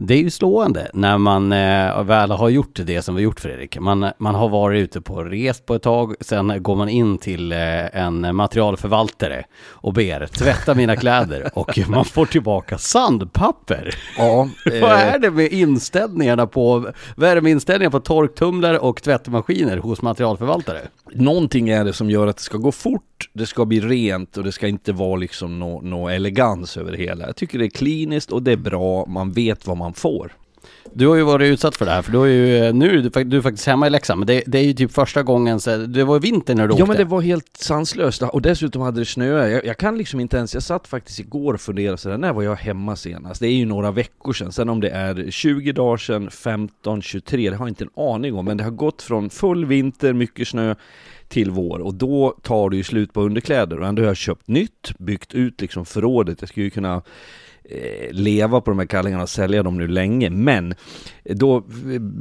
Det är ju slående när man eh, väl har gjort det som vi gjort Fredrik. Man, man har varit ute på rest på ett tag, sen går man in till eh, en materialförvaltare och ber tvätta mina kläder och man får tillbaka sandpapper. Ja, Vad är det med inställningarna på, vad är det med inställningarna på torktumlare och tvättmaskiner hos materialförvaltare? Någonting är det som gör att det ska gå fort, det ska bli rent och det ska inte vara liksom någon nå elegans över det hela. Jag tycker det är kliniskt och det är bra, man vet vad man får. Du har ju varit utsatt för det här, för du har ju, nu är du, du är faktiskt hemma i Leksand, men det, det är ju typ första gången, så, det var vinter när du Ja åkte. men det var helt sanslöst, och dessutom hade det snöat. Jag, jag kan liksom inte ens, jag satt faktiskt igår och funderade sådär, när var jag hemma senast? Det är ju några veckor sedan, sen om det är 20 dagar sedan, 15, 23, det har jag inte en aning om, men det har gått från full vinter, mycket snö, till vår och då tar det ju slut på underkläder och ändå har jag köpt nytt, byggt ut liksom förrådet, jag skulle ju kunna eh, Eh, leva på de här kallingarna och sälja dem nu länge, men då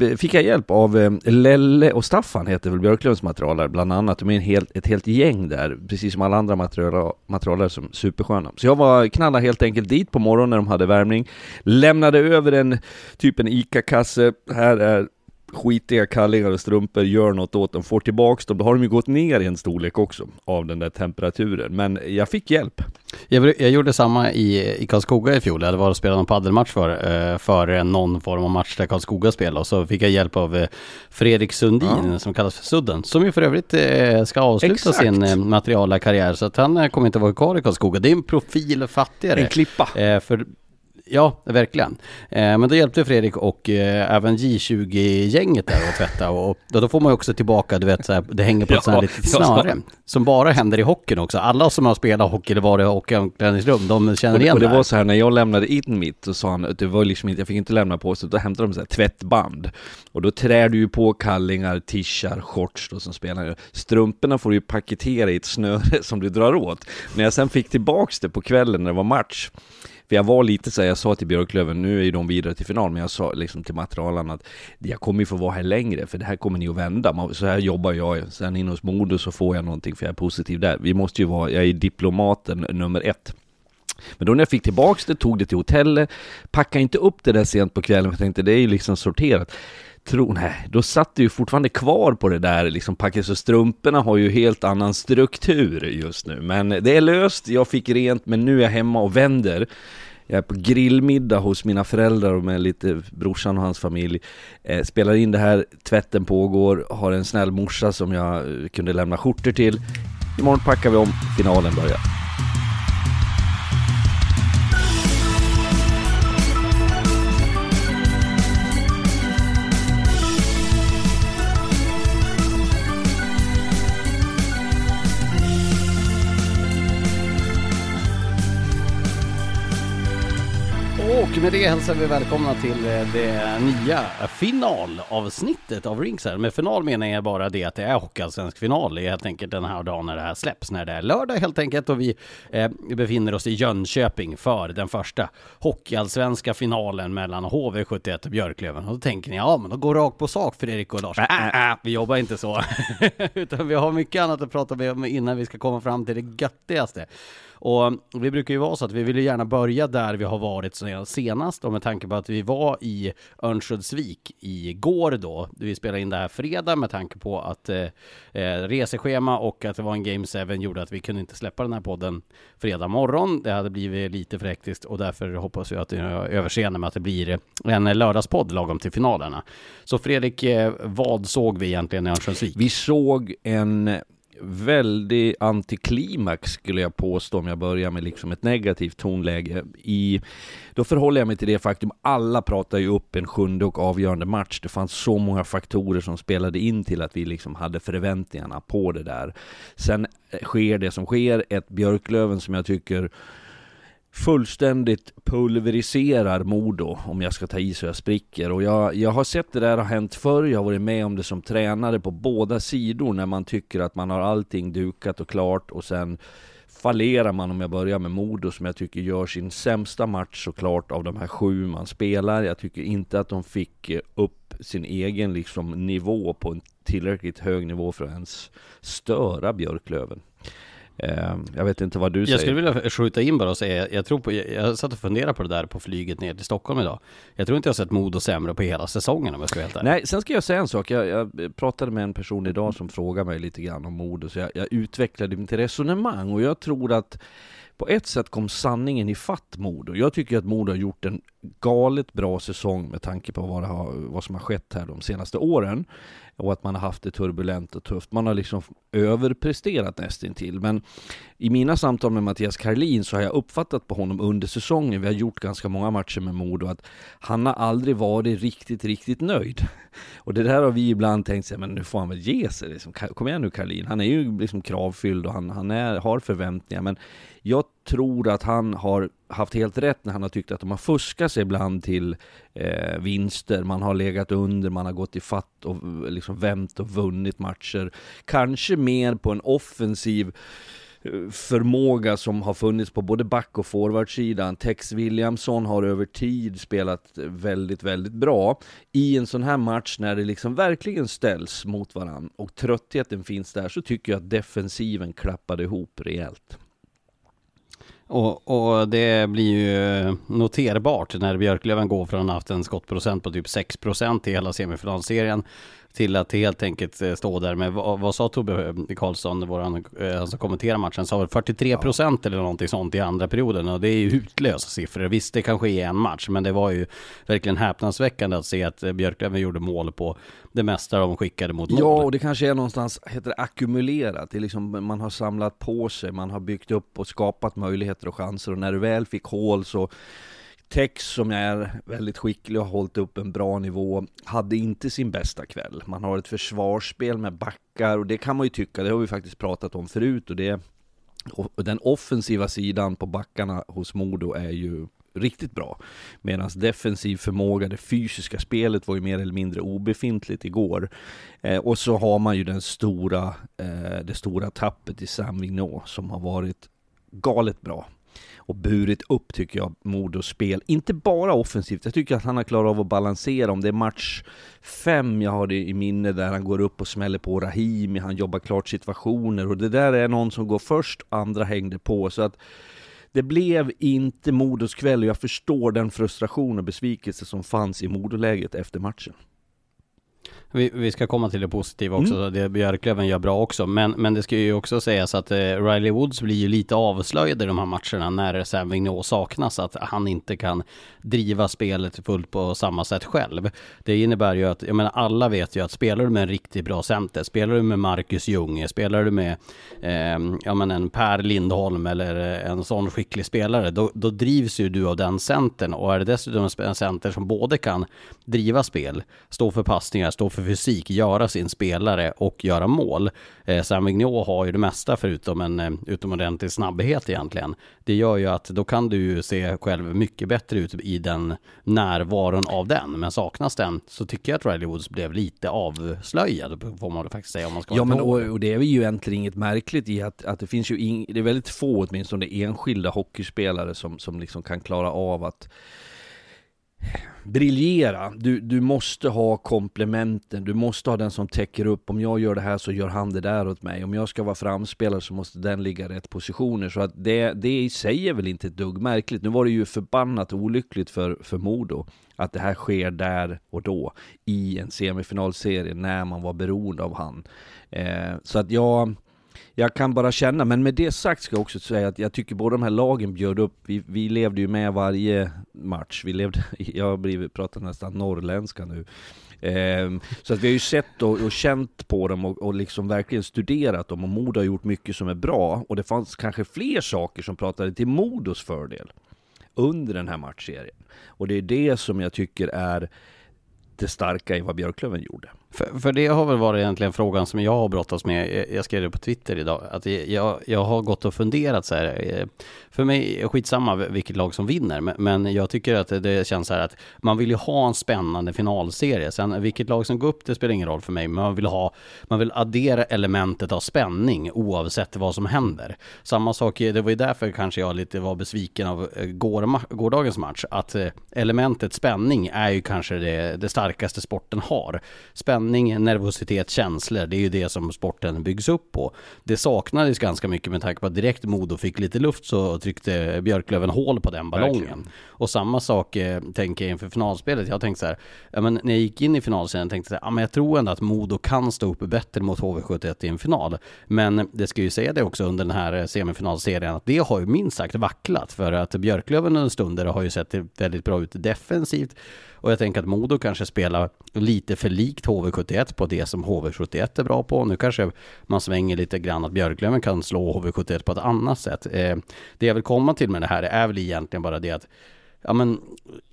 eh, fick jag hjälp av eh, Lelle och Staffan heter väl Björklunds materialare bland annat, de är en helt, ett helt gäng där, precis som alla andra materialare som supersköna. Så jag var knallade helt enkelt dit på morgonen när de hade värmning, lämnade över en typ en ICA-kasse, här är skitiga kallingar strumpor, gör något åt dem, får tillbaks dem, då har de ju gått ner i en storlek också av den där temperaturen. Men jag fick hjälp. Jag, jag gjorde samma i, i Karlskoga i fjol. Jag hade varit och spelat en paddelmatch för, eh, för någon form av match där Karlskoga spelade. Och så fick jag hjälp av eh, Fredrik Sundin som kallas för Sudden. Som ju för övrigt eh, ska avsluta Exakt. sin materiala karriär. Så att han kommer inte vara kvar i Karlskoga. Det är en profil fattigare. En klippa. För, ja, verkligen. Eh, men då hjälpte Fredrik och eh, även J20-gänget där att tvätta. Och, och då får man ju också tillbaka, du vet, så här, det hänger på ett sånt här Ja, litet ja. snöre. Som bara händer i hockeyn också. Alla som har spelat hockey eller varit i hockeyomklädningsrum, de känner Och det, igen och det det här. var så här när jag lämnade in mitt så sa han att det var liksom inte, jag fick inte lämna på så då hämtade de så här tvättband. Och då trär du ju på kallingar, t-shirts, shorts då som spelar. Strumporna får du ju paketera i ett snöre som du drar åt. När jag sen fick tillbaks det på kvällen när det var match för jag var lite så här, jag sa till Björklöven, nu är ju de vidare till final, men jag sa liksom till materialarna att jag kommer ju få vara här längre, för det här kommer ni att vända. Så här jobbar jag, sen in hos Modo så får jag någonting för jag är positiv där. Vi måste ju vara, jag är diplomaten nummer ett. Men då när jag fick tillbaks det, tog det till hotellet, packade inte upp det där sent på kvällen, för jag tänkte det är ju liksom sorterat tror, nej, då satt det ju fortfarande kvar på det där liksom packet, så strumporna har ju helt annan struktur just nu. Men det är löst, jag fick rent, men nu är jag hemma och vänder. Jag är på grillmiddag hos mina föräldrar och med lite brorsan och hans familj. Eh, spelar in det här, tvätten pågår, har en snäll morsa som jag kunde lämna skjortor till. Imorgon packar vi om, finalen börjar. Och med det hälsar vi välkomna till eh, det nya finalavsnittet av Ringside. Med final menar jag bara det att det är Hockeyallsvensk final. Helt enkelt den här dagen när det här släpps, när det är lördag helt enkelt. Och vi eh, befinner oss i Jönköping för den första Hockeyallsvenska finalen mellan HV71 och Björklöven. Och då tänker ni, ja men då går rakt på sak Fredrik och Lars. Äh, äh, vi jobbar inte så. Utan vi har mycket annat att prata om innan vi ska komma fram till det göttigaste. Och vi brukar ju vara så att vi vill ju gärna börja där vi har varit senast och med tanke på att vi var i Örnsköldsvik igår då. Vi spelade in det här fredag med tanke på att eh, eh reseschema och att det var en Game 7 gjorde att vi kunde inte släppa den här podden fredag morgon. Det hade blivit lite för hektiskt och därför hoppas vi att ni har överseende med att det blir en lördagspodd lagom till finalerna. Så Fredrik, eh, vad såg vi egentligen i Örnsköldsvik? Vi såg en väldig antiklimax skulle jag påstå om jag börjar med liksom ett negativt tonläge. I, då förhåller jag mig till det faktum, alla pratar ju upp en sjunde och avgörande match. Det fanns så många faktorer som spelade in till att vi liksom hade förväntningarna på det där. Sen eh, sker det som sker, ett Björklöven som jag tycker fullständigt pulveriserar Modo, om jag ska ta i så jag spricker. Och jag, jag har sett det där ha hänt förr, jag har varit med om det som tränare på båda sidor, när man tycker att man har allting dukat och klart och sen fallerar man om jag börjar med Modo som jag tycker gör sin sämsta match såklart av de här sju man spelar. Jag tycker inte att de fick eh, upp sin egen liksom nivå på en tillräckligt hög nivå för att ens störa Björklöven. Ehm, jag vet inte vad du säger. Jag skulle vilja skjuta in bara och säga, jag tror på, jag satt och funderade på det där på flyget ner till Stockholm idag. Jag tror inte jag sett Modo sämre på hela säsongen om jag ska vara helt. Nej, sen ska jag säga en sak. Jag, jag, pratade med en person idag som frågade mig lite grann om Modo, så jag, jag utvecklade mitt resonemang och jag tror att på ett sätt kom sanningen i fatt Modo. Jag tycker att Modo har gjort en galet bra säsong med tanke på vad, har, vad som har skett här de senaste åren och att man har haft det turbulent och tufft. Man har liksom överpresterat nästintill. Men i mina samtal med Mattias Karlin så har jag uppfattat på honom under säsongen, vi har gjort ganska många matcher med Modo, att han har aldrig varit riktigt, riktigt nöjd. Och det där har vi ibland tänkt sig, men nu får han väl ge sig. Liksom. Kom igen nu Karlin, han är ju liksom kravfylld och han, han är, har förväntningar. Men jag tror att han har haft helt rätt när han har tyckt att de har fuskat sig ibland till eh, vinster. Man har legat under, man har gått i fatt och liksom vänt och vunnit matcher. Kanske mer på en offensiv eh, förmåga som har funnits på både back och forwardsidan. Tex Williamson har över tid spelat väldigt, väldigt bra. I en sån här match när det liksom verkligen ställs mot varandra och tröttheten finns där så tycker jag att defensiven klappade ihop rejält. Och, och, det blir ju noterbart när Björklöven går från att ha haft en skottprocent på typ 6% i hela semifinalserien till att helt enkelt eh, stå där med, vad, vad sa Tobbe Karlsson, våran, eh, han som kommenterar matchen, sa 43 procent ja. eller någonting sånt i andra perioden och det är ju hutlösa siffror. Visst, det kanske är en match, men det var ju verkligen häpnadsväckande att se att eh, Björklöven gjorde mål på det mesta de skickade mot mål. Ja, och det kanske är någonstans, heter det ackumulerat, det är liksom, man har samlat på sig, man har byggt upp och skapat möjligheter och chanser och när du väl fick hål så Tex som är väldigt skicklig och har hållit upp en bra nivå, hade inte sin bästa kväll. Man har ett försvarsspel med backar och det kan man ju tycka, det har vi faktiskt pratat om förut och det och den offensiva sidan på backarna hos Modo är ju riktigt bra. Medan defensiv förmåga, det fysiska spelet var ju mer eller mindre obefintligt igår. Eh, och så har man ju den stora, eh, det stora tappet i Sam Vignot som har varit galet bra och burit upp tycker jag Modos spel. Inte bara offensivt, jag tycker att han har klarat av att balansera. Om det är match fem jag har det i minne där han går upp och smäller på Rahimi, han jobbar klart situationer och det där är någon som går först, andra hängde på. Så att det blev inte Modos kväll och jag förstår den frustration och besvikelse som fanns i Modoläget efter matchen. Vi, vi, ska komma till det positiva också, mm. det Björklöven gör bra också. Men, men det ska ju också sägas att eh, Riley Woods blir ju lite avslöjad i de här matcherna när Sam Vigneault saknas. Att han inte kan driva spelet fullt på samma sätt själv. Det innebär ju att, jag menar alla vet ju att spelar du med en riktigt bra center, spelar du med Marcus Ljung, spelar du med eh, ja, men en Per Lindholm eller en sån skicklig spelare, då, då drivs ju du av den centern. Och är det dessutom en center som både kan driva spel, stå för passningar, stå för för fysik göra sin spelare och göra mål. Eh, Sam Vigneault har ju det mesta förutom en eh, utomordentlig snabbhet egentligen. Det gör ju att då kan du ju se själv mycket bättre ut i den närvaron av den. Men saknas den så tycker jag att Riley Woods blev lite avslöjad, får man faktiskt säga om man ska Ja men och, det. och det är ju egentligen inget märkligt i att, att det finns ju ing, det är väldigt få åtminstone enskilda hockeyspelare som, som liksom kan klara av att briljera. Du, du måste ha komplementen, du måste ha den som täcker upp. Om jag gör det här så gör han det där åt mig. Om jag ska vara framspelare så måste den ligga i rätt positioner. Så att det, det i sig är väl inte ett dugg märkligt. Nu var det ju förbannat olyckligt för, för Modo att det här sker där och då i en semifinalserie när man var beroende av han. Eh, så att jag jag kan bara känna, men med det sagt ska jag också säga att jag tycker båda de här lagen bjöd upp, vi, vi levde ju med varje match, vi levde, jag har blivit, pratar nästan norrländska nu. Ehm, så att vi har ju sett och, och känt på dem och, och liksom verkligen studerat dem och Modo har gjort mycket som är bra och det fanns kanske fler saker som pratade till Modos fördel under den här matchserien. Och det är det som jag tycker är det starka i vad Björklöven gjorde. För, för det har väl varit egentligen frågan som jag har brottats med. Jag- skrev det på Twitter idag. Att jag, jag har gått och funderat så här. Eh, för mig är skitsamma vilket lag som vinner. men- Men jag tycker att det känns så här att man vill ju ha en spännande finalserie. Sen vilket lag som går upp, det spelar ingen roll för mig. Men man vill ha, man vill addera elementet av spänning oavsett vad som händer. Samma sak, eh, det var ju därför kanske jag lite var besviken av eh, går, gårdagens match. Att elementet spänning är ju kanske det, det starkaste sporten har. Spänning, nervositet, känslor, det är ju det som sporten byggs upp på. Det saknades ganska mycket med tanke på att direkt Modo fick lite luft så tryckte Björklöven hål på den ballongen. Verkligen. Och samma sak eh, tänker jag inför finalspelet. Jag tänkte så här, ja, men när jag gick in i finalserien tänkte jag så här, ja, men jag tror ändå att Modo kan stå upp bättre mot HV71 i en final. Men det ska ju säga det också under den här eh, semifinalserien att det har ju minst sagt vacklat för att Björklöven under stunder har ju sett väldigt bra ut defensivt och jag tänker att Modo kanske spelar lite för likt HV71 på det som HV71 är bra på. Nu kanske man svänger lite grann att Björklöven kan slå HV71 på ett annat sätt. Eh, det jag vill komma till med det här är väl egentligen bara det att ja, men,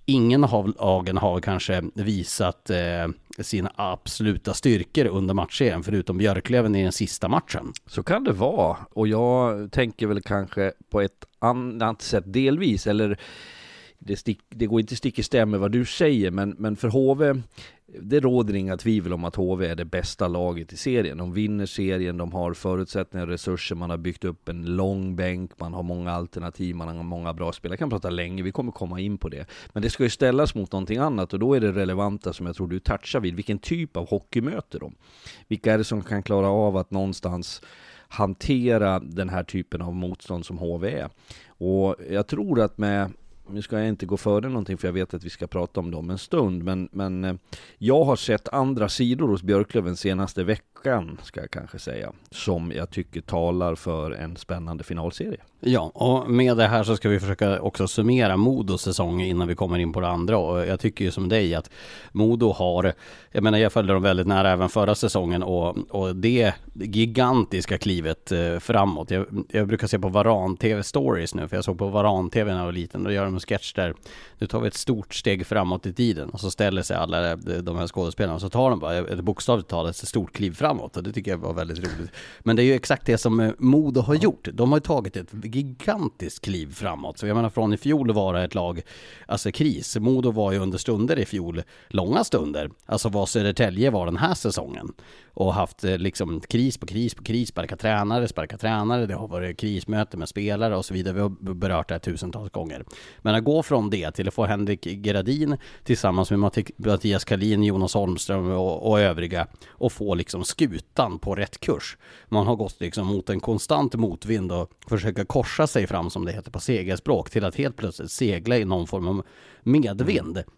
ingen av lagen har kanske visat eh, sina absoluta styrkor under matchserien förutom Björklöven i den sista matchen. Så kan det vara. Och jag tänker väl kanske på ett annat sätt delvis, eller det, stick, det går inte stick i stäv med vad du säger, men, men för HV, det råder inga tvivel om att HV är det bästa laget i serien. De vinner serien, de har förutsättningar och resurser, man har byggt upp en lång bänk, man har många alternativ, man har många bra spelare. Jag kan prata länge, vi kommer komma in på det. Men det ska ju ställas mot någonting annat och då är det relevanta som jag tror du touchar vid. Vilken typ av hockey möter de? Vilka är det som kan klara av att någonstans hantera den här typen av motstånd som HV är? Och jag tror att med nu ska jag inte gå före någonting för jag vet att vi ska prata om dem en stund, men, men eh, jag har sett andra sidor hos Björklöven senaste veckan, ska jag kanske säga, som jag tycker talar för en spännande finalserie. Ja, och med det här så ska vi försöka också summera Modos säsong innan vi kommer in på det andra. Och jag tycker ju som dig att Modo har, jag menar jag följde dem väldigt nära även förra säsongen och, och det gigantiska klivet eh, framåt. Jag, jag brukar se på Varan TV Stories nu, för jag såg på Varan TV när jag var liten. Då gör de en sketch där, nu tar vi ett stort steg framåt i tiden och så ställer sig alla de här skådespelarna och så tar de bara ett bokstavligt talat ett stort kliv framåt och det tycker jag var väldigt roligt. Men det är ju exakt det som eh, Modo har gjort. De har ju tagit ett gigantiskt kliv framåt. Så jag menar från i fjol vara ett lag, alltså kris. Modo var ju under stunder i fjol, långa stunder. Alltså vad Södertälje var den här säsongen. Och haft eh, liksom kris på kris på kris, sparka tränare, sparka tränare. Det har varit krismöte med spelare och så vidare. Vi har berört det här tusentals gånger. Men att gå från det till att få Henrik Gradin tillsammans med Mattias Kalin, Jonas Holmström och, och övriga och få liksom skutan på rätt kurs. Man har gått liksom mot en konstant motvind och försöka korsa sig fram som det heter på segelspråk till att helt plötsligt segla i någon form av medvind. Mm.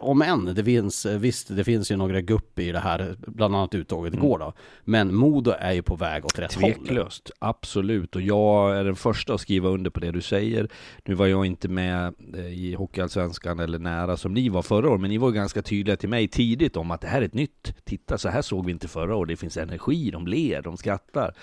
Om än, det finns, eh, visst det finns ju några gupp i det här, bland annat uttåget igår då. Men Modo är ju på väg åt rätt håll. Tveklöst, absolut. Och jag är den första att skriva under på det du säger. Nu var jag inte med eh, i Hockeyallsvenskan eller nära som ni var förra året, men ni var ganska tydliga till mig tidigt om att det här är ett nytt. Titta, så här såg vi inte förra året. Det finns energi, de ler, de skrattar.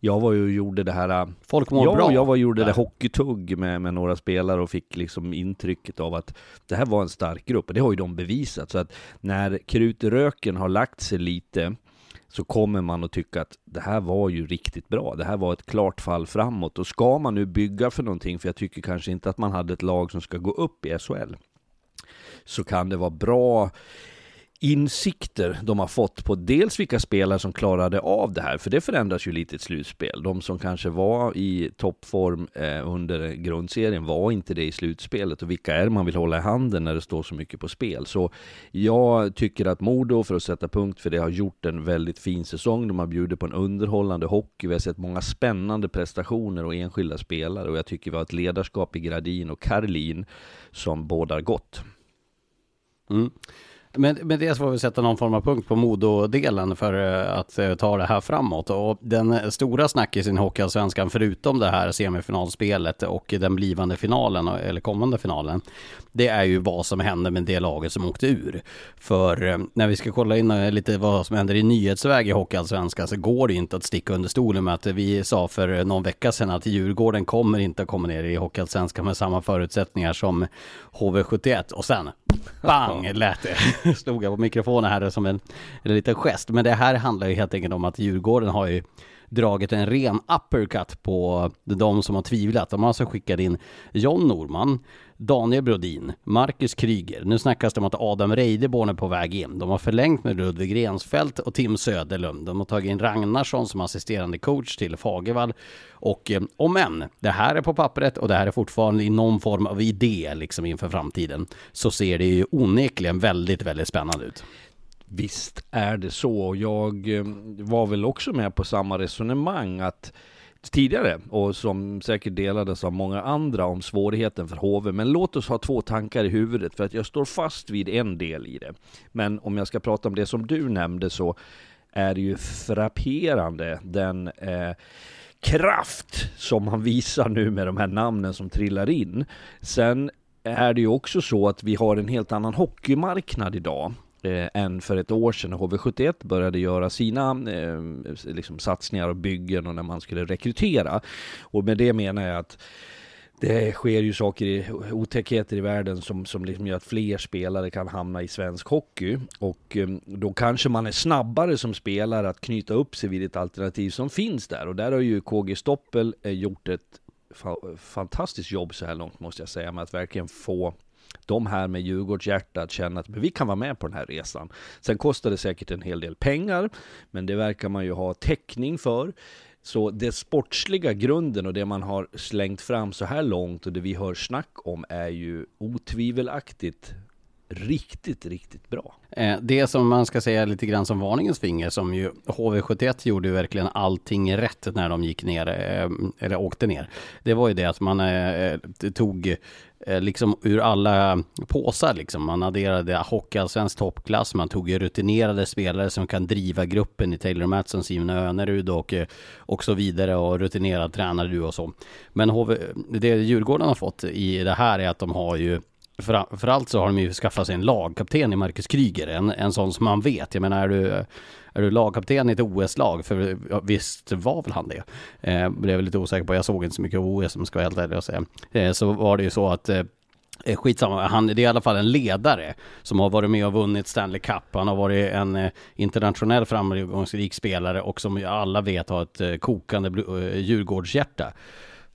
Jag var ju och gjorde det här Folk mår ja, bra. jag var och gjorde där. det hockeytugg med, med några spelare och fick liksom intrycket av att det här var en stark grupp och det har ju de bevisat. Så att när krutröken har lagt sig lite så kommer man att tycka att det här var ju riktigt bra. Det här var ett klart fall framåt. Och ska man nu bygga för någonting, för jag tycker kanske inte att man hade ett lag som ska gå upp i SHL, så kan det vara bra insikter de har fått på dels vilka spelare som klarade av det här, för det förändras ju lite i ett slutspel. De som kanske var i toppform eh, under grundserien var inte det i slutspelet och vilka är det man vill hålla i handen när det står så mycket på spel. Så jag tycker att Modo, för att sätta punkt för det, har gjort en väldigt fin säsong. De har bjudit på en underhållande hockey. Vi har sett många spännande prestationer och enskilda spelare och jag tycker vi har ett ledarskap i Gradin och Karlin som bådar gott. Mm. Men med det så får vi sätta någon form av punkt på Modo-delen för eh, att eh, ta det här framåt. Och den stora snackisen i Hockeyallsvenskan, förutom det här semifinalspelet och den blivande finalen, eh, eller kommande finalen, det är ju vad som händer med det laget som åkte ur. För när vi ska kolla in lite vad som händer i nyhetsväg i Hockeyallsvenskan så går det ju inte att sticka under stolen med att vi sa för någon vecka sedan att Djurgården kommer inte att komma ner i Hockeyallsvenskan med samma förutsättningar som HV71 och sen bang lät det. Stod jag på mikrofonen här som en, en liten gest. Men det här handlar ju helt enkelt om att Djurgården har ju dragit en ren uppercut på de som har tvivlat. De har alltså skickat in John Norman, Daniel Brodin, Marcus Kryger. Nu snackas det om att Adam Reideborn är på väg in. De har förlängt med Ludvig Rensfeldt och Tim Söderlund. De har tagit in Ragnarsson som assisterande coach till Fagervall. Och eh, om än det här är på pappret och det här är fortfarande i någon form av idé liksom inför framtiden så ser det ju onekligen väldigt, väldigt spännande ut. Visst är det så. Jag eh, var väl också med på samma resonemang att tidigare och som säkert delades av många andra om svårigheten för HV. Men låt oss ha två tankar i huvudet för att jag står fast vid en del i det. Men om jag ska prata om det som du nämnde så är det ju frapperande den eh, kraft som man visar nu med de här namnen som trillar in. Sen är det ju också så att vi har en helt annan hockeymarknad idag eh, än för ett år sedan när HV71 började göra sina eh, liksom satsningar och byggen och när man skulle rekrytera. Och med det menar jag att det sker ju saker, i, otäckheter i världen som, som liksom gör att fler spelare kan hamna i svensk hockey. Och eh, då kanske man är snabbare som spelare att knyta upp sig vid ett alternativ som finns där. Och där har ju KG Stoppel eh, gjort ett fa fantastiskt jobb så här långt måste jag säga, med att verkligen få de här med Djurgårdshjärta att känna att vi kan vara med på den här resan. Sen kostar det säkert en hel del pengar, men det verkar man ju ha täckning för. Så det sportsliga grunden och det man har slängt fram så här långt och det vi hör snack om är ju otvivelaktigt riktigt, riktigt bra. Eh, det som man ska säga lite grann som varningens finger som ju HV71 gjorde ju verkligen allting rätt när de gick ner, eh, eller åkte ner. Det var ju det att man eh, tog liksom ur alla påsar liksom. Man adderade hockeyallsvensk toppklass, man tog ju rutinerade spelare som kan driva gruppen i Taylor Mattsson, Simon Önerud och, och så vidare och rutinerad tränare du och så. Men HV, det Djurgården har fått i det här är att de har ju för, för allt så har de ju skaffat sig en lagkapten i Marcus Kryger, en, en sån som man vet. Jag menar, är du, är du lagkapten i ett OS-lag, för ja, visst var väl han det? Eh, blev lite osäker på, jag såg inte så mycket OS som ska vara helt ärlig att säga. Eh, så var det ju så att eh, eh, Skitsamma, han det är i alla fall en ledare som har varit med och vunnit Stanley Cup. Han har varit en eh, internationell framgångsrik spelare och som alla vet har ett eh, kokande Djurgårdshjärta.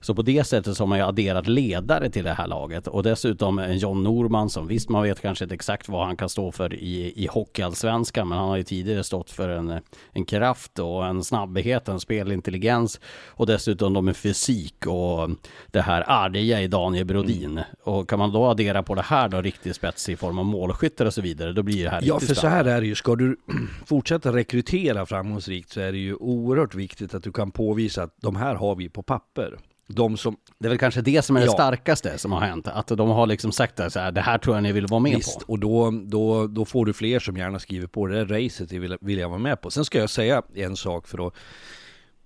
Så på det sättet så har man ju adderat ledare till det här laget och dessutom en John Norman som visst man vet kanske inte exakt vad han kan stå för i, i hockeyallsvenskan men han har ju tidigare stått för en, en kraft och en snabbhet, en spelintelligens och dessutom då med fysik och det här arga i Daniel Brodin. Mm. Och kan man då addera på det här då riktigt spets i form av målskyttar och så vidare då blir det här Ja, för så här är det ju. Ska du fortsätta rekrytera framgångsrikt så är det ju oerhört viktigt att du kan påvisa att de här har vi på papper. De som, Det är väl kanske det som är det Ja. starkaste som har hänt. Att de har liksom sagt det så här, det här tror jag ni vill vara med visst, på. och då, då, då får du fler som gärna skriver på det där racet vill, vill jag vara med på. Sen ska jag säga en sak för att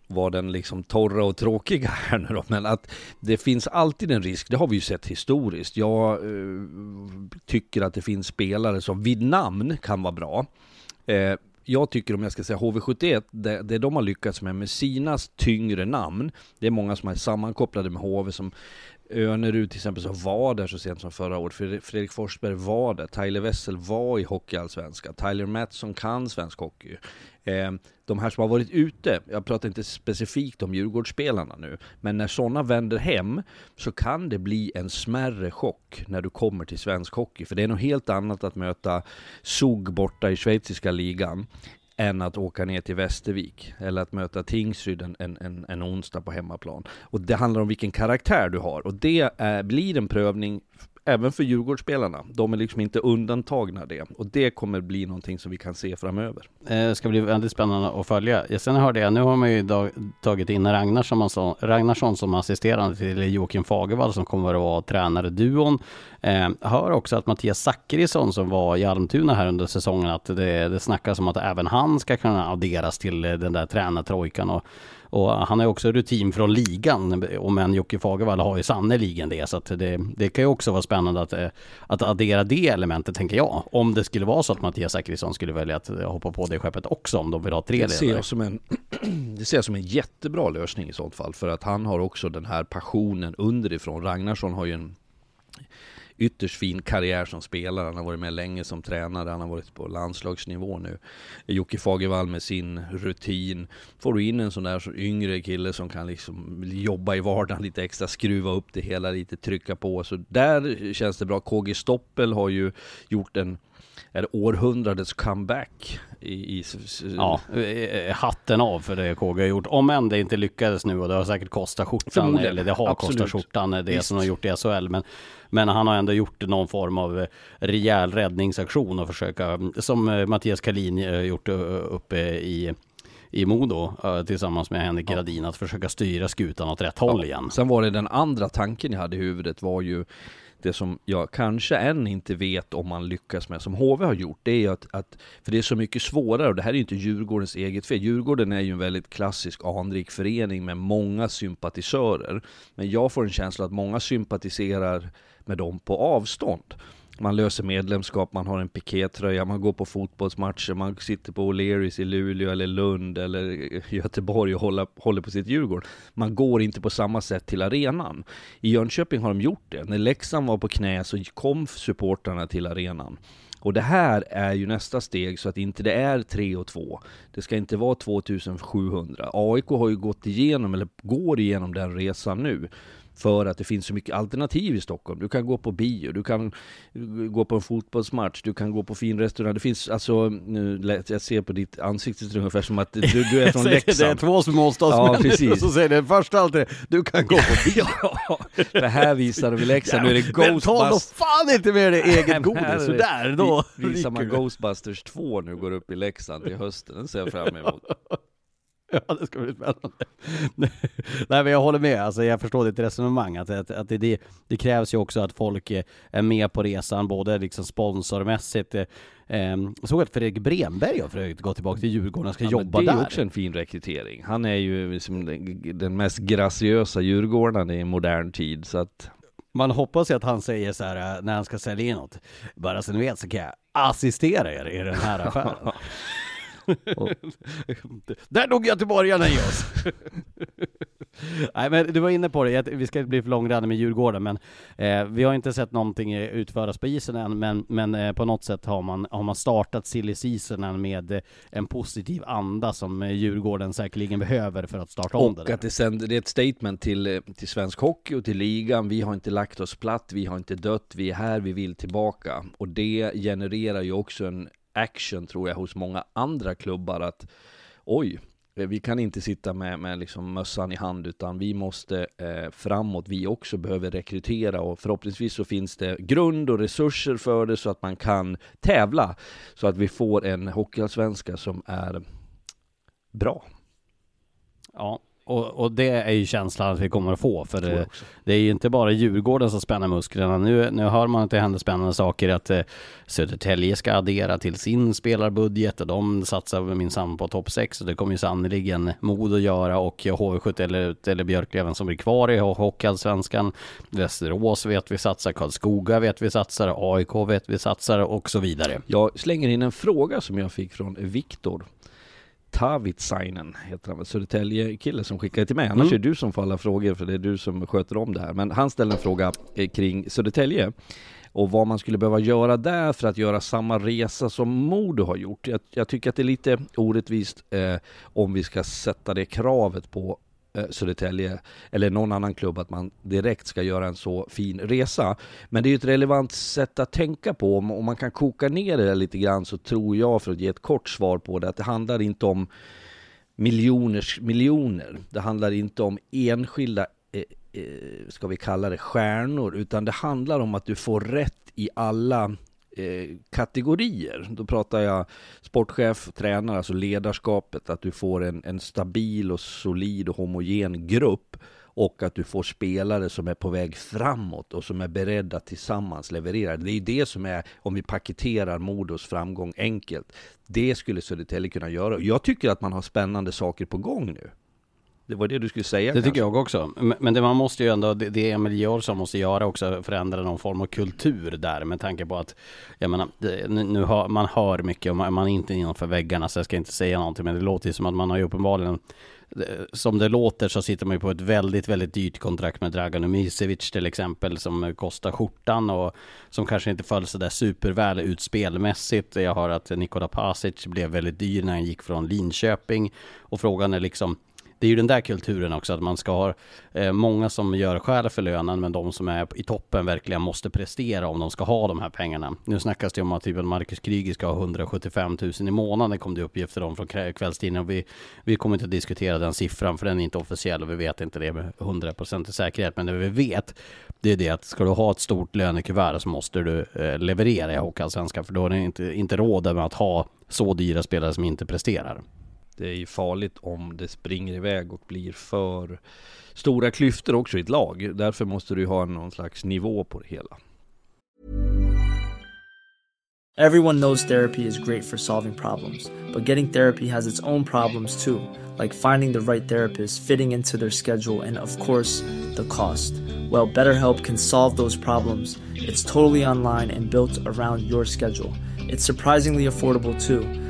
vara den liksom torra och tråkiga här nu då, men att det finns alltid en risk, det har vi ju sett historiskt. Jag eh, tycker att det finns spelare som vid namn kan vara bra. Eh, jag tycker om jag ska säga HV71, det, det de har lyckats med med sina tyngre namn, det är många som är sammankopplade med HV som Önerud till exempel som var där så sent som förra året. Fredrik Forsberg var där. Tyler Wessel var i Hockeyallsvenskan. Tyler Mattsson kan svensk hockey. Ehm, de här som har varit ute, jag pratar inte specifikt om Djurgårdsspelarna nu, men när sådana vänder hem så kan det bli en smärre chock när du kommer till svensk hockey. För det är något helt annat att möta SOG borta i schweiziska ligan än att åka ner till Västervik eller att möta Tingsryd en, en, en, onsdag på hemmaplan. Och det handlar om vilken karaktär du har och det är, blir en prövning även för Djurgårdsspelarna. De är liksom inte undantagna det. Och det kommer bli någonting som vi kan se framöver. Eh, det ska bli väldigt spännande att följa. Sen hörde jag, nu har man ju tagit in Ragnarsson, Ragnarsson som assisterande till Joakim Fagervall som kommer att vara tränare-duon. Eh, hör också att Mattias Zackrisson som var i Almtuna här under säsongen att det, det snackas om att även han ska kunna adderas till eh, den där tränartrojkan. Och och han har ju också rutin från ligan, och men Jocke Fagervall har ju sannerligen det. Så det, det kan ju också vara spännande att, eh, att addera det elementet, tänker jag. Om det skulle vara så att Mattias Zachrisson skulle välja att hoppa på det skeppet också, om de vill ha tre det ser jag som en, Det ser jag som en jättebra lösning i sånt fall, för att han har också den här passionen underifrån. Ragnarsson har ju en ytterst fin karriär som spelare. Han har varit med länge som tränare, han har varit på landslagsnivå nu. Jocke Fagervall med sin rutin. Får du in en sån där så yngre kille som kan liksom jobba i vardagen lite extra, skruva upp det hela lite, trycka på. Så där känns det bra. KG Stoppel har ju gjort en är det århundradets comeback i, i, Ja, eh, hatten av för det KG har gjort. Om än det inte lyckades nu och det har säkert kostat skjortan, eller det har Absolut. kostat skjortan det Visst. som har gjort i SHL. Men, men han har ändå gjort någon form av eh, rejäl räddningsaktion och försöka, som eh, Mattias Kalin gjort uppe i i Modo tillsammans med Henrik Gradin att försöka styra skutan åt rätt håll igen. Sen var det den andra tanken jag hade i huvudet var ju det som jag kanske än inte vet om man lyckas med, som HV har gjort, det är att, att för det är så mycket svårare, och det här är ju inte Djurgårdens eget fel. Djurgården är ju en väldigt klassisk anrik förening med många sympatisörer. Men jag får en känsla att många sympatiserar med dem på avstånd man löser medlemskap, man har en pikétröja, man går på fotbollsmatcher, man sitter på O'Learys i Luleå eller Lund eller Göteborg och håller, håller på sitt Djurgården. Man går inte på samma sätt till arenan. I Jönköping har de gjort det. När Leksand var på knä så kom supportrarna till arenan. Och det här är ju nästa steg så att inte det är 3 och 2. Det ska inte vara 2700. AIK har ju gått igenom, eller går igenom den resan nu för att det finns så mycket alternativ i Stockholm. Du kan gå på bio, du kan gå på en fotbollsmatch, du kan gå på fin restaurang. Det finns alltså, nu, jag ser på ditt ansikte ungefär som att du, du är från Leksand. det är två småstadsmänniskor ja, och så säger det första alltid du kan gå på bio. ja, det här visar de i Leksand, nu är det Ghostbusters. Ta då fan inte med dig eget godis, sådär då. Visar man Ghostbusters 2 nu går upp i Leksand till hösten, den ser jag fram emot. Ja, det ska bli spännande. Nej, men jag håller med. Alltså, jag förstår ditt resonemang. Att, att, att det, det, krävs ju också att folk är med på resan, både liksom sponsormässigt. Eh, såg att Fredrik Bremberg har för övrigt gått tillbaka till Djurgården och ska ja, jobba där. Det är där. också en fin rekrytering. Han är ju liksom den mest graciösa djurgårdaren i modern tid, så att man hoppas ju att han säger så här eh, när han ska sälja in något. Bara så ni vet så kan jag assistera er i den här affären. Där dog göteborgarna i oss! Nej men du var inne på det, vi ska inte bli för långrandiga med Djurgården men eh, vi har inte sett någonting utföras på isen än men, men eh, på något sätt har man, har man startat silly seasonen med eh, en positiv anda som eh, Djurgården säkerligen behöver för att starta om det Och att det, sänder, det är ett statement till, eh, till svensk hockey och till ligan, vi har inte lagt oss platt, vi har inte dött, vi är här, vi vill tillbaka. Och det genererar ju också en action tror jag hos många andra klubbar att oj, eh, vi kan inte sitta med, med liksom mössan i hand utan vi måste eh, framåt. Vi också behöver rekrytera och förhoppningsvis så finns det grund och resurser för det så att man kan tävla. Så att vi får en hockeyallsvenska som är bra. Ja, och, och det är ju känslan att vi kommer att få. För det, det är ju inte bara Djurgården som spänner musklerna. Nu, nu hör man att det händer spännande saker. Att eh, Södertälje ska addera till sin spelarbudget och de satsar minsann på topp 6. Och det kommer ju sannerligen Modo göra och HV71 eller, eller Björklöven som blir kvar i Hockeyallsvenskan. Västerås vet vi satsar, Karlskoga vet vi satsar, AIK vet vi satsar och så vidare. Jag slänger in en fråga som jag fick från Viktor. Tavitsainen heter han väl, Södertälje-kille som skickade till mig. Annars Mm. är det du som får alla frågor för det är du som sköter om det här. Men han ställde en fråga eh, kring Södertälje och vad man skulle behöva göra där för att göra samma resa som Modo har gjort. Jag, jag tycker att det är lite orättvist eh, om vi ska sätta det kravet på Eh, Södertälje eller någon annan klubb att man direkt ska göra en så fin resa. Men det är ju ett relevant sätt att tänka på. Om, man kan koka ner det lite grann så tror jag, för att ge ett kort svar på det, att det handlar inte om miljoners miljoner. Det handlar inte om enskilda, eh, eh, ska vi kalla det stjärnor, utan det handlar om att du får rätt i alla Eh, kategorier. Då pratar jag sportchef, tränare, alltså ledarskapet, att du får en, en stabil och solid och homogen grupp och att du får spelare som är på väg framåt och som är beredda att tillsammans leverera. Det är ju det som är, om vi paketerar Modos framgång enkelt, det skulle Södertälje kunna göra. Jag tycker att man har spännande saker på gång nu. Det var det du skulle säga Det kanske? tycker jag också. Men- det man måste ju ändå, det Emil Georgsson måste göra också, förändra någon form av kultur där med tanke på att, jag menar, nu, hör, man hör mycket och man, man är inte innanför väggarna så jag ska inte säga någonting men det låter ju som att man har ju uppenbarligen det- som det låter så sitter man ju på ett väldigt, väldigt dyrt kontrakt med Dragan Umicevic till exempel som kostar skjortan och som kanske inte föll så där superväl ut spelmässigt. Jag har att Nikola Pasic blev väldigt dyr när han gick från Linköping och frågan är liksom det är ju den där kulturen också, att man ska ha eh, många som gör skäl för lönen, men de som är i toppen verkligen måste prestera om de ska ha de här pengarna. Nu snackas det om att typ Marcus Kryger ska ha 175 000 i månaden, kom det uppgifter om från kvällstidningen. Vi, vi kommer inte att diskutera den siffran, för den är inte officiell och vi vet inte det med 100% säkerhet. Men det vi vet, det är det att ska du ha ett stort lönekuvert så måste du eh, leverera i Hockeyallsvenskan, för då har du inte, inte råd med att ha så dyra spelare som inte presterar. Det är ju farligt om det springer iväg och blir för stora klyftor också i ett lag. Därför måste du ju ha någon slags nivå på det hela. Everyone knows therapy is great for solving problems, but getting therapy has its own problems too, like finding the right therapist, fitting into their schedule, and of course, the cost. Well, BetterHelp can solve those problems. It's totally online and built around your schedule. It's surprisingly affordable too.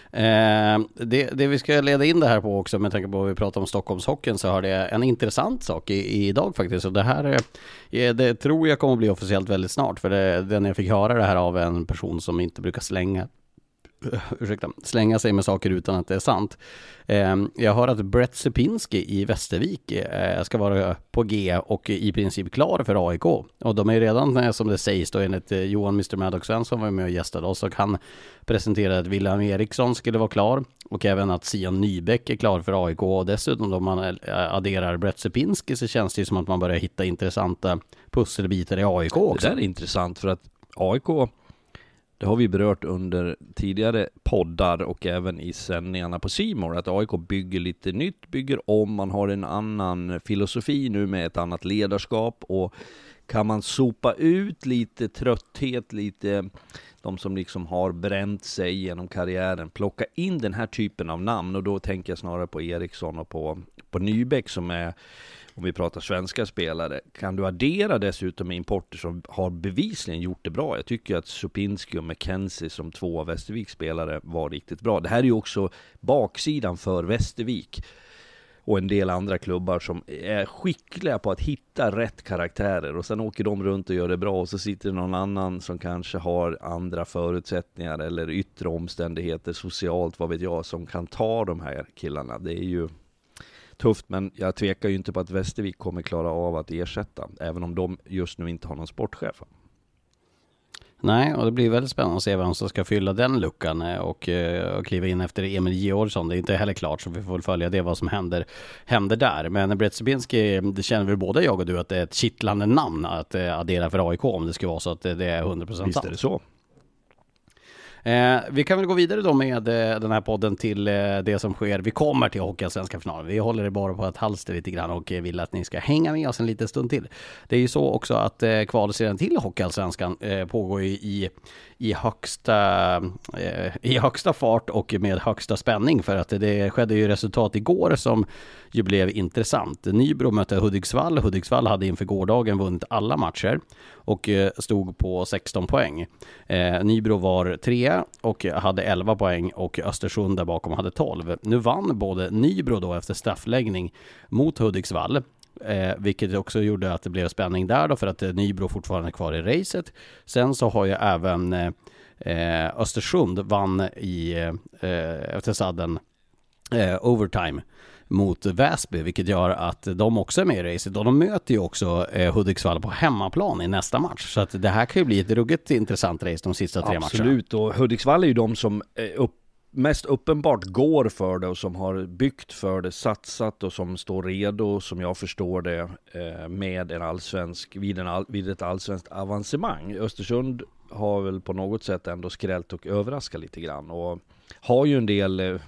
Eh, det, det vi ska leda in det här på också med tanke på vad vi pratar om Stockholmshockeyn så har det en intressant sak i, idag faktiskt. Och det här är, det tror jag kommer att bli officiellt väldigt snart. För det, det när jag fick höra det här av en person som inte brukar slänga ursäkta, slänga sig med saker utan att det är sant. Eh, jag hör att Brett Sepinski i Västervik eh, ska vara på G och i princip klar för AIK. Och de är redan, eh, som det sägs då enligt eh, Johan Mr Maddox Svensson var med och gästade oss och han presenterade att William Eriksson skulle vara klar och även att Sian Nybäck är klar för AIK och dessutom då man adderar Brett Sepinski så känns det ju som att man börjar hitta intressanta pusselbitar i AIK också. Det där är intressant för att AIK det har vi berört under tidigare poddar och även i sändningarna på Simor att AIK bygger lite nytt, bygger om, man har en annan filosofi nu med ett annat ledarskap och kan man sopa ut lite trötthet, lite de som liksom har bränt sig genom karriären, plocka in den här typen av namn och då tänker jag snarare på Eriksson och på, på Nybäck som är om vi pratar svenska spelare, kan du addera dessutom importer som har bevisligen gjort det bra? Jag tycker att Supinski och McKenzie som två av Västerviks spelare var riktigt bra. Det här är ju också baksidan för Västervik och en del andra klubbar som är skickliga på att hitta rätt karaktärer och sen åker de runt och gör det bra och så sitter det någon annan som kanske har andra förutsättningar eller yttre omständigheter socialt, vad vet jag, som kan ta de här killarna. Det är ju tufft, men jag tvekar ju inte på att Västervik kommer klara av att ersätta, även om de just nu inte har någon sportchef. Nej, och det blir väldigt spännande att se vem som ska fylla den luckan eh, och, eh, och kliva in efter Emil Georgsson. Det är inte heller klart, så vi får följa det vad som händer, händer där. Men Brett Zibinski, det känner väl både jag och du att det är ett kittlande namn att eh, addera för AIK om det skulle vara så att det är 100% sant. Visst är det så. Eh, vi kan väl gå vidare då med eh, den här podden till eh, det som sker. Vi kommer till Hockeyallsvenska finalen. Vi håller det bara på ett halster lite grann och eh, vill att ni ska hänga med oss en liten stund till. Det är ju så också att eh, kvalserien till Hockeyallsvenskan eh, pågår i, i, högsta, eh, i högsta fart och med högsta spänning för att det skedde ju resultat igår som ju blev intressant. Nybro mötte Hudiksvall. Hudiksvall hade inför gårdagen vunnit alla matcher och eh, stod på 16 poäng. Eh, Nybro var trea och hade 11 poäng och Östersund där bakom hade 12. Nu vann både Nybro då efter straffläggning mot Hudiksvall Eh, vilket också gjorde att det blev spänning där då för att eh, Nybro fortfarande är kvar i racet. Sen så har ju även eh, eh Östersund vann i, eh, efter sadden eh, overtime mot Väsby, vilket gör att de också är med i racet och de möter ju också eh, Hudiksvall på hemmaplan i nästa match. Så att det här kan ju bli ett ruggigt intressant race de sista tre Absolut. matcherna. Absolut, och Hudiksvall är ju de som eh, upp, mest uppenbart går för det och som har byggt för det, satsat och som står redo, som jag förstår det, eh, med en allsvensk, vid, en all, vid ett allsvenskt avancemang. Östersund har väl på något sätt ändå skrällt och överraskat lite grann och har ju en del Eh,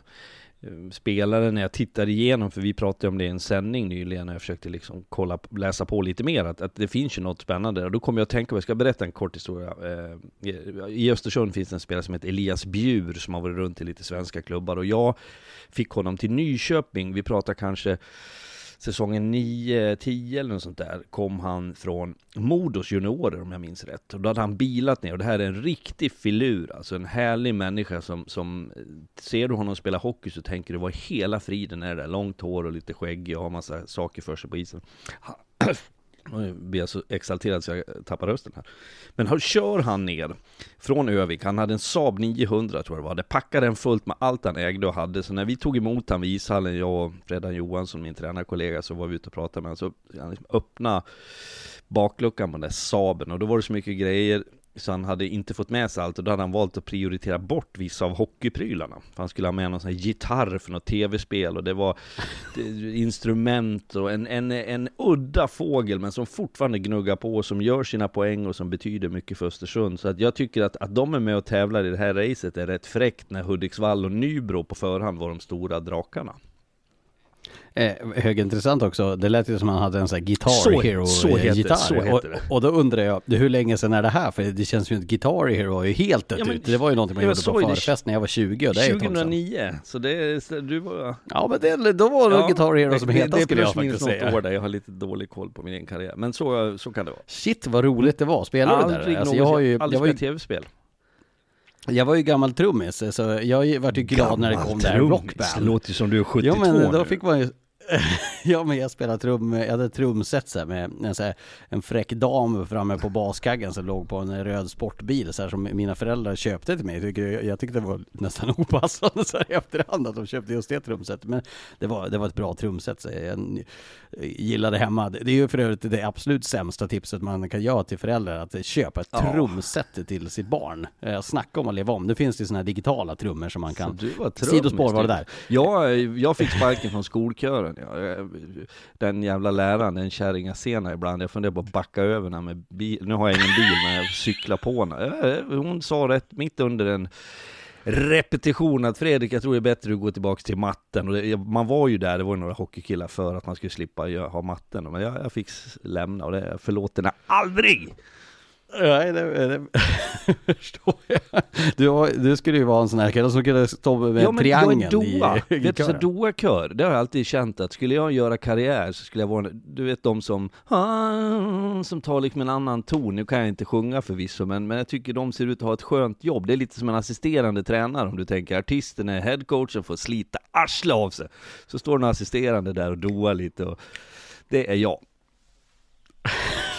Eh, spelare när jag tittar igenom, för vi pratade om det i en sändning nyligen när jag försökte liksom kolla, läsa på lite mer, att, att det finns ju något spännande. Och då kommer jag att tänka på, jag ska berätta en kort historia. Eh, I Östersund finns det en spelare som heter Elias Bjur som har varit runt i lite svenska klubbar och jag fick honom till Nyköping. Vi pratar kanske säsongen 9, 10 eller något sånt där kom han från Modos juniorer om jag minns rätt. Och då hade han bilat ner och det här är en riktig filur, alltså en härlig människa som, som eh, ser du honom spela hockey så tänker du vad hela friden är det där, långt hår och lite skäggig och har massa saker för sig på isen. Nu blir jag så exalterad så jag tappar rösten här. Men här kör han ner från Övik, han hade en Saab 900 tror jag det var, det packade den fullt med allt han ägde och hade. Så när vi tog emot han vid ishallen, jag och Fredan Johansson, min tränarkollega, så var vi ute och pratade med honom. Så han liksom öppnade bakluckan på den där Saaben och då var det så mycket grejer så han hade inte fått med sig allt och då hade han valt att prioritera bort vissa av hockeyprylarna. För han skulle ha med någon sån här gitarr för något tv-spel och det var instrument och en, en, en udda fågel men som fortfarande gnuggar på och som gör sina poäng och som betyder mycket för Östersund. Så att jag tycker att, att de är med och tävlar i det här racet är rätt fräckt när Hudiksvall och Nybro på förhand var de stora drakarna. Eh, högintressant också. Det lät ju som han hade en sån här Guitar Så- Hero så eh, så och, det. och då undrar jag, hur länge sedan är det här? För det känns ju att Guitar Hero var ju helt dött Ja, men- ut. Det var ju någonting man Ja, gjorde så på är det. förfest när jag var 20 och det är ju ett tag sedan. 2009, så det är, du var... Ja men det, då var det Guitar Hero som det, det är skulle jag plus minus faktiskt något säga. år där, jag har lite dålig koll på min egen karriär. Men så, så kan det vara. Shit vad roligt det var. Spelar du där? Alltså, jag, har ju, aldrig jag, var ju, spelat tv-spel. jag var ju gammal trummis, så jag vart ju glad när det kom det här Det rockband. låter ju som du är 72 Ja men då nu. fick man ju Ja men jag spelade trum, jag hade trumset så här, med en, så här, en fräck dam framme på baskaggen som låg på en röd sportbil så här, som mina föräldrar köpte till mig. Jag, tycker, jag tyckte det var nästan opassande så här, i efterhand att de köpte just det trumsetet. Men det var, det var ett bra trumset så jag gillade hemma. Det är ju för övrigt det absolut sämsta tipset man kan göra till föräldrar att köpa ett Ja. trumset till sitt barn. Eh, Snacka om att leva om. Nu finns det sådana här digitala trummor som man Så kan du var Sidospår var det du. där. Jag, jag fick sparken från skolkören den. Jag, eh, den jävla läraren, den kärringasena ibland. Jag funderar på att backa över henne med bil. Nu har jag ingen bil, men jag cyklar på henne. Eh, eh, hon sa rätt mitt under en repetition att Fredrik, jag tror det är bättre att gå tillbaka till matten. Och det, man var ju där, det var några hockeykillar för att man skulle slippa ha matten. Men jag, jag fick lämna och det förlåter henne aldrig! Nej, det, det förstår jag. Du, du skulle ju vara en sån här kille som kunde stå med ja, triangeln jag är doa. i, i vet du, så kören. doa-kör, det har jag alltid känt att skulle jag göra karriär så skulle jag vara, du vet de som, som tar liksom en annan ton. Nu kan jag inte sjunga förvisso, men, men jag tycker de ser ut att ha ett skönt jobb. Det är lite som en assisterande tränare om du tänker. Artisten är headcoachen, får slita arslet av sig. Så står den assisterande där och doar lite och det är jag.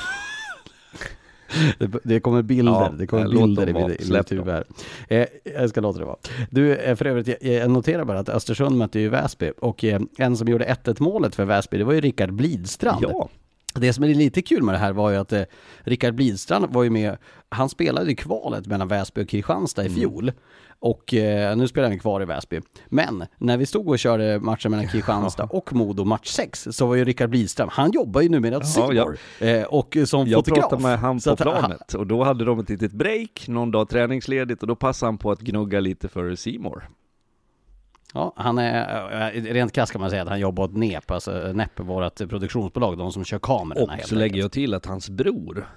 Det, kommer bilder, Ja, det kommer bilder i mitt, huvud här. Eh, jag ska låta det vara. Du, eh, för övrigt, jag, jag noterar bara att Östersund mötte ju Väsby och eh, en som gjorde 1-1 målet för Väsby, det var ju Rickard Blidstrand. Ja, Det som är lite kul med det här var ju att eh, Rickard Blidstrand var ju med, han spelade i kvalet mellan Väsby och Kristianstad i fjol. Och eh, nu spelar han kvar i Väsby. Men när vi stod och körde matchen mellan Kristianstad och Modo, match 6, så var ju Rickard Blidstrand, han jobbar ju numera åt Ja, ja. Seymour. Eh, och som Jag fotograf. pratade med han på han- planet och då hade de ett litet break, någon dag träningsledigt och då passade han på att gnugga lite för Simor. Ja, han är, eh, rent krasst kan man säga att han jobbar åt NEP, alltså NEP, vårt produktionsbolag, de som kör kamerorna Och så lägger jag till att hans bror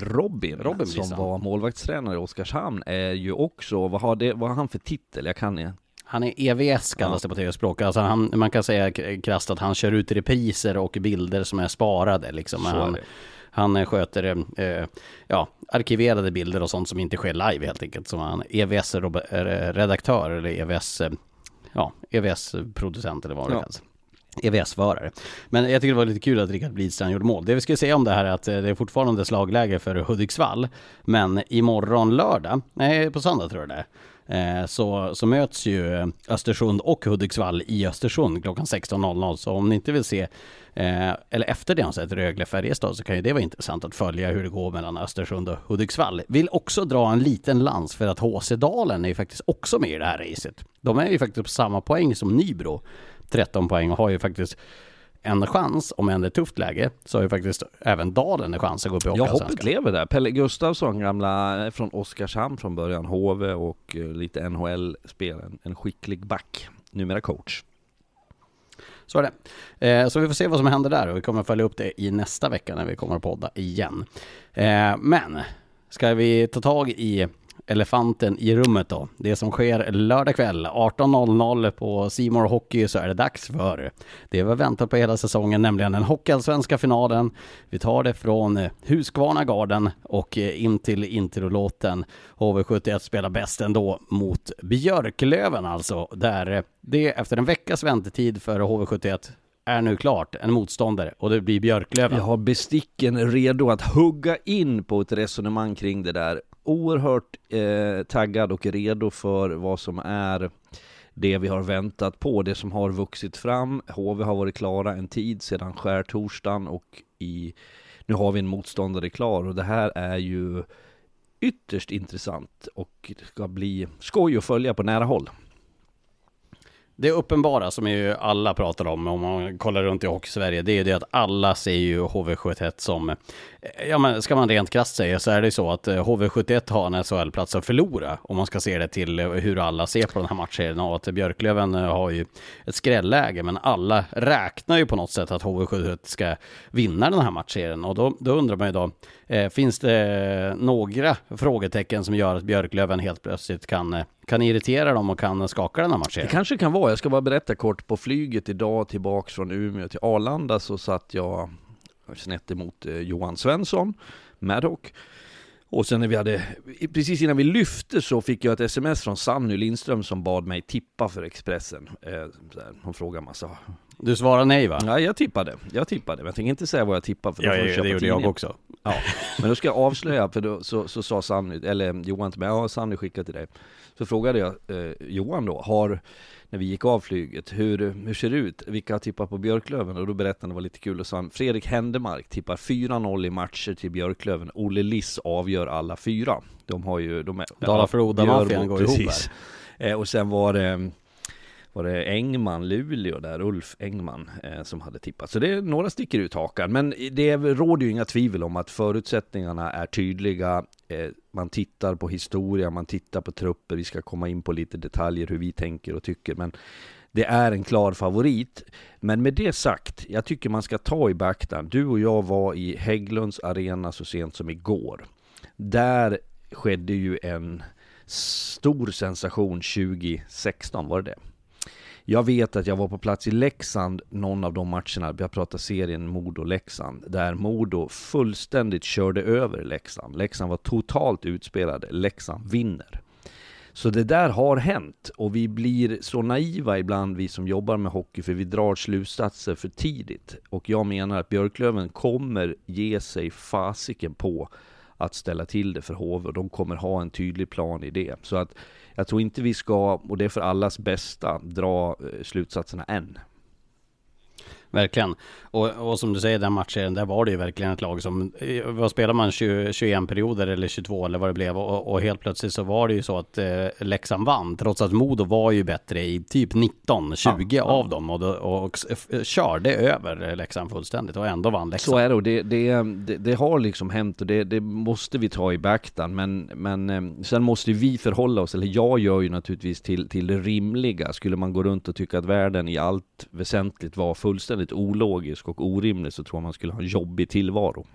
Robin, Robin som var målvaktstränare i Oskarshamn är ju också, vad har, det, vad har han för titel? Jag kan ju. Han är EVS kallas det på tv-språk. Alltså han, man kan säga krasst att han kör ut repriser och bilder som är sparade liksom. Så är han, han eh, sköter eh, ja, arkiverade bilder och sånt som inte sker live helt enkelt. Som han EVS-redaktör eller EVS, eh, ja, EVS-producent eller vad det Ja. kallas. EVS-förare. Men jag tycker det var lite kul att Rickard Blidstrand gjorde mål. Det vi skulle säga om det här är att eh, det är fortfarande slagläge för Hudiksvall. Men imorgon lördag, nej på söndag tror jag det är. Eh, så, så möts ju Östersund och Hudiksvall i Östersund klockan 16.00. Så om ni inte vill se, eh, eller efter det har sett Rögle-Färjestad så kan ju det vara intressant att följa hur det går mellan Östersund och Hudiksvall. Vill också dra en liten lans för att HC Dalen är ju faktiskt också med i det här racet. De är ju faktiskt på samma poäng som Nybro. 13 poäng och har ju faktiskt en chans, om än det är tufft läge, så har ju faktiskt även Dalen en chans att gå upp i Ja, hoppet lever där. Pelle Gustafsson, gamla eh, från Oskarshamn från början, HV och eh, lite NHL-spel, en, en skicklig back, numera coach. Så är det. Eh, så vi får se vad som händer där och vi kommer följa upp det i nästa vecka när vi kommer att podda igen. Eh, men, ska vi ta tag i elefanten i rummet då? Det som sker lördag kväll 18.00 på Simor Hockey så är det dags för det vi har väntat på hela säsongen, nämligen den hockeyallsvenska finalen. Vi tar det från eh, Huskvarna Husqvarna Garden och eh, in till introlåten HV71 spelar bäst ändå mot Björklöven alltså, där eh, det efter en veckas väntetid för HV71 är nu klart en motståndare och det blir Björklöven. Jag har besticken redo att hugga in på ett resonemang kring det där. Oerhört eh, taggad och redo för vad som är det vi har väntat på, det som har vuxit fram. HV har varit klara en tid sedan skärtorsdagen och i, nu har vi en motståndare klar och det här är ju ytterst intressant och det ska bli skoj att följa på nära håll. Det uppenbara som ju alla pratar om, om man kollar runt i Hockey-Sverige, det är ju det att alla ser ju HV71 som, eh, ja men ska man rent krasst säga så är det ju så att eh, HV71 har en SHL-plats att förlora, om man ska se det till eh, hur alla ser på den här matchen. Och att Björklöven har ju ett skrälläge, men alla räknar ju på något sätt att HV71 ska vinna den här matchserien. Och då, då undrar man ju då, eh, finns det några frågetecken som gör att Björklöven helt plötsligt kan, kan irritera dem och kan skaka den här Det kanske kan vara, jag ska bara berätta kort, på flyget idag tillbaks från Umeå till Arlanda så satt jag snett emot eh, Johan Svensson, Maddock. Och sen när vi hade, precis innan vi lyfte så fick jag ett sms från Sanny Lindström som bad mig tippa för Expressen. Eh, hon frågade massa. Du svarar nej va? Ja, jag tippade, jag tippade, men jag tänker inte säga vad jag tippar för då Ja, får ja, köpa det gjorde jag också. Ja, men då ska jag avslöja, för då så, så sa Sanny, eller Johan till mig, ja Sanny skickade till dig. Så frågade jag eh, Johan då, har, när vi gick av flyget, hur, hur ser det ut? Vilka har tippat på Björklöven? Och då berättade han, det var lite kul, och sa han, Fredrik Händemark tippar 4-0 i matcher till Björklöven. Olle Liss avgör alla fyra. De har ju, de är... Dala-Floda-maffian går ihop. Eh, och sen var det var det Engman, Luleå där, Ulf Engman eh, som hade tippat. Så det är några sticker ut hakan. Men det råder ju inga tvivel om att förutsättningarna är tydliga. Eh, man tittar på historia, man tittar på trupper. Vi ska komma in på lite detaljer hur vi tänker och tycker. Men det är en klar favorit. Men med det sagt, jag tycker man ska ta i beaktande. Du och jag var i Hägglunds arena så sent som igår. Där skedde ju en stor sensation 2016, var det det? Jag vet att jag var på plats i Leksand någon av de matcherna, jag pratar serien Modo-Leksand, där Modo fullständigt körde över Leksand. Leksand var totalt utspelade, Leksand vinner. Så det där har hänt och vi blir så naiva ibland vi som jobbar med hockey för vi drar slutsatser för tidigt. Och jag menar att Björklöven kommer ge sig fasiken på att ställa till det för HV och de kommer ha en tydlig plan i det. Så att jag tror inte vi ska, och det är för allas bästa, dra eh, slutsatserna än. Verkligen. Och, och som du säger, den matchen, där var det ju verkligen ett lag som, eh, vad spelar man, 20, 21 perioder eller 22 eller vad det blev. Och, och, helt plötsligt så var det ju så att eh, Leksand vann, trots att Modo var ju bättre i typ 19, 20 ja, av ja. dem och, då, och, och, körde över Leksand fullständigt och ändå vann Leksand. Så är det och det, det, det, det har liksom hänt och det, det, måste vi ta i beaktan. Men, men eh, sen måste vi förhålla oss, eller jag gör ju naturligtvis till, till det rimliga. Skulle man gå runt och tycka att världen i allt väsentligt var fullständigt ologisk och orimlig så tror jag man skulle ha en jobbig tillvaro.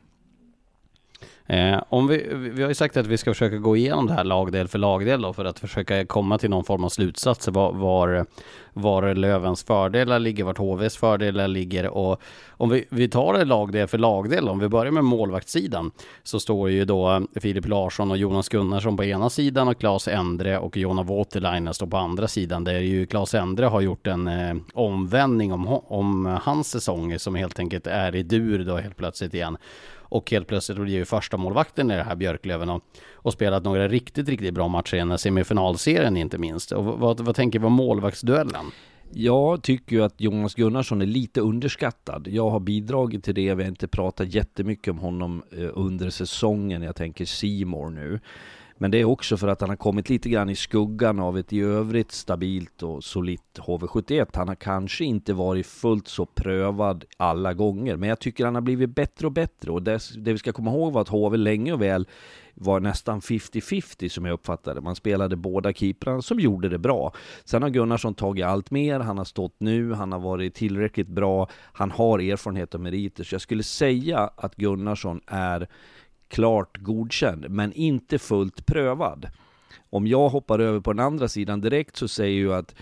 Eh, om vi, vi har ju sagt att vi ska försöka gå igenom det här lagdel för lagdel då, för att försöka komma till någon form av slutsats var, var, var Lövens fördelar ligger, vart HVs fördelar ligger och om vi, vi tar det lagdel för lagdel, om vi börjar med målvaktssidan så står ju då Filip Larsson och Jonas Gunnarsson på ena sidan och Claes Endre och Jonna Voutilainen står på andra sidan. Där ju Claes Endre har gjort en eh, omvändning om, om hans säsonger som helt enkelt är i dur då helt plötsligt igen. Och helt plötsligt blir ju första målvakten i det här Björklöven och, och spelat några riktigt, riktigt bra matcher i den här semifinalserien inte minst. Och vad, vad tänker vi om målvaktsduellen? Jag tycker ju att Jonas Gunnarsson är lite underskattad. Jag har bidragit till det, vi har inte pratat jättemycket om honom eh, under säsongen. Jag tänker Simor nu. Men det är också för att han har kommit lite grann i skuggan av ett i övrigt stabilt och solitt HV71. Han har kanske inte varit fullt så prövad alla gånger, men jag tycker han har blivit bättre och bättre. Och det, det vi ska komma ihåg var att HV länge och väl var nästan 50-50 som jag uppfattade Man spelade båda keeprarna som gjorde det bra. Sen har Gunnarsson tagit allt mer, han har stått nu, han har varit tillräckligt bra, han har erfarenhet och meriter. Så jag skulle säga att Gunnarsson är klart godkänd, men inte fullt prövad. Om jag hoppar över på den andra sidan direkt så säger ju att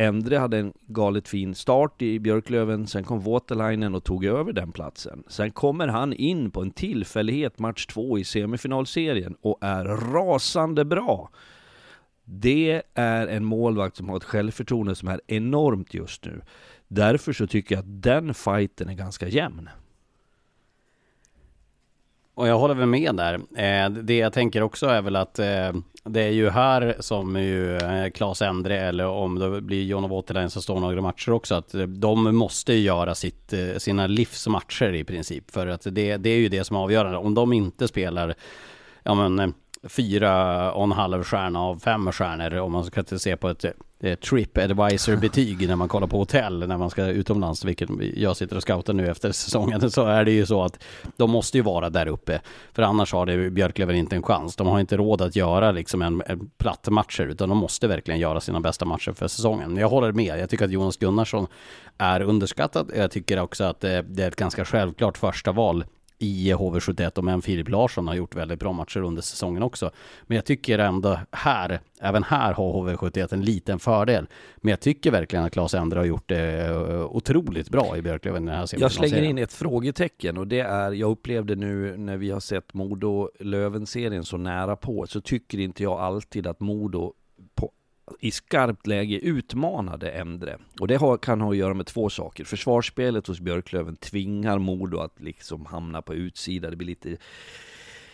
Endre hade en galet fin start i Björklöven, sen kom Waterlinen och tog över den platsen. Sen kommer han in på en tillfällighet match två i semifinalserien och är rasande bra. Det är en målvakt som har ett självförtroende som är enormt just nu. Därför så tycker jag att den fighten är ganska jämn. Och jag håller väl med där. Eh, det jag tänker också är väl att eh, det är ju här som ju eh, Claes Endre eller om det blir John Waterline som står några matcher också att eh, de måste göra sitt, eh, sina livsmatcher i princip. För att det, det är ju det som är avgörande. Om de inte spelar ja men eh, fyra och en halv stjärna av fem stjärnor om man ska se på ett, ett trip advisor betyg när man kollar på hotell när man ska utomlands, vilket jag sitter och scoutar nu efter säsongen, så är det ju så att de måste ju vara där uppe. För annars har det Björklöven inte en chans. De har inte råd att göra liksom en, en platt matcher, utan de måste verkligen göra sina bästa matcher för säsongen. Jag håller med. Jag tycker att Jonas Gunnarsson är underskattad. Jag tycker också att eh, det är ett ganska självklart första val i HV71 och men Filip Larsson har gjort väldigt bra matcher under säsongen också. Men jag tycker ändå här, även här har HV71 en liten fördel. Men jag tycker verkligen att Claes Endre har gjort det eh, otroligt bra i Björklöven den här Jag slänger in ett frågetecken och det är, jag upplevde nu när vi har sett Modo Löven-serien så nära på, så tycker inte jag alltid att Modo i skarpt läge utmanade Endre. Och det har, kan ha att göra med två saker. Försvarsspelet hos Björklöven tvingar Modo att liksom hamna på utsida. Det blir lite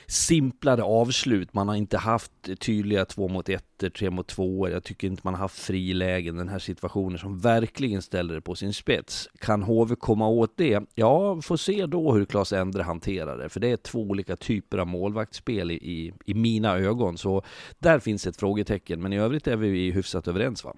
simplare avslut. Man har inte haft tydliga två mot ettor, tre mot tvåor. Jag tycker inte man har haft frilägen. Den här situationen som verkligen ställer det på sin spets. Kan HV komma åt det? Ja, får se då hur Claes Endre hanterar det. För det är två olika typer av målvaktsspel i, i, i mina ögon. Så där finns ett frågetecken. Men i övrigt är vi hyfsat överens va?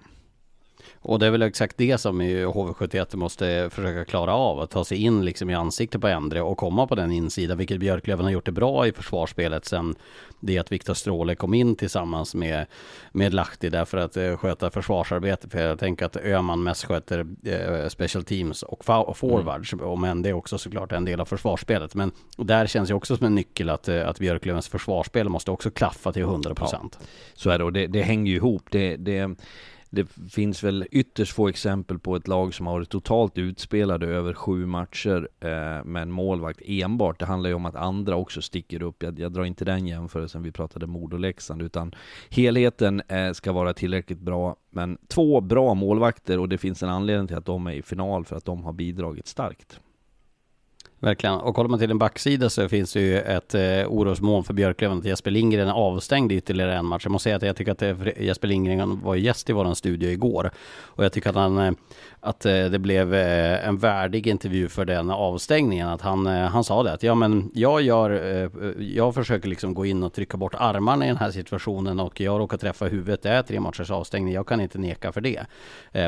Och det är väl exakt det som HV71 måste försöka klara av. Att ta sig in liksom i ansiktet på Endre och komma på den insidan. Vilket Björklöven har gjort det bra i försvarsspelet sen det att Viktor Stråle kom in tillsammans med, med Lahti där för att uh, sköta försvarsarbete. För jag tänker att Öman mest sköter uh, special teams och, och forwards. Mm. Men det är också såklart en del av försvarsspelet. Men där känns ju också som en nyckel att, uh, att Björklövens försvarsspel måste också klaffa till 100 procent. Ja, så är det och det, det hänger ju ihop. Det, det det finns väl ytterst få exempel på ett lag som har varit totalt utspelade över sju matcher eh, med en målvakt enbart. Det handlar ju om att andra också sticker upp. Jag, jag drar inte den jämförelsen, vi pratade Modo och Leksand, utan helheten eh, ska vara tillräckligt bra. Men två bra målvakter och det finns en anledning till att de är i final för att de har bidragit starkt. Verkligen. Och kollar man till en backsida så finns det ju ett eh, orosmoln för Björklöven att Jesper Lindgren är avstängd ytterligare en match. Jag måste säga att jag tycker att eh, Jesper Lindgren var gäst i våran studio igår. Och jag tycker att han eh, att eh, det blev eh, en värdig intervju för den avstängningen. Att han, eh, han sa det att ja men jag gör, jag försöker liksom gå in och trycka bort armarna i den här situationen och jag råkar träffa huvudet. Det är tre matchers avstängning. Jag kan inte neka för det.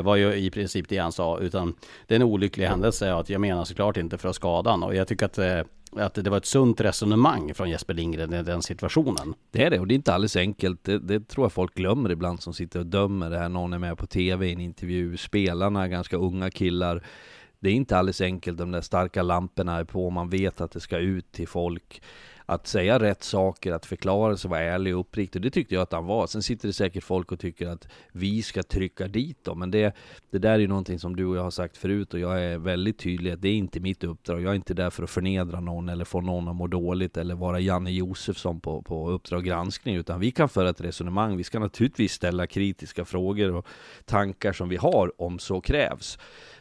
var ju i princip det han sa. Utan det är en olycklig händelse. Att jag menar såklart inte för att skada honom. och jag tycker att att det var ett sunt resonemang från Jesper Lindgren i den situationen. Det är det och det är inte alldeles enkelt. Det, det, tror jag folk glömmer ibland som sitter och dömer det här. Någon är med på tv i en intervju. Spelarna är ganska unga killar. Det är inte alldeles enkelt. De där starka lamporna är på. Man vet att det ska ut till folk att säga rätt saker, att förklara sig, vara ärlig och uppriktig. Det tyckte jag att han var. Sen sitter det säkert folk och tycker att vi ska trycka dit dem. Men det, det där är ju någonting som du och jag har sagt förut och jag är väldigt tydlig att det är inte mitt uppdrag. Jag är inte där för att förnedra någon eller få någon att må dåligt eller vara Janne Josefsson på, på Uppdrag granskning. Utan vi kan föra ett resonemang. Vi ska naturligtvis ställa kritiska frågor och tankar som vi har om så krävs.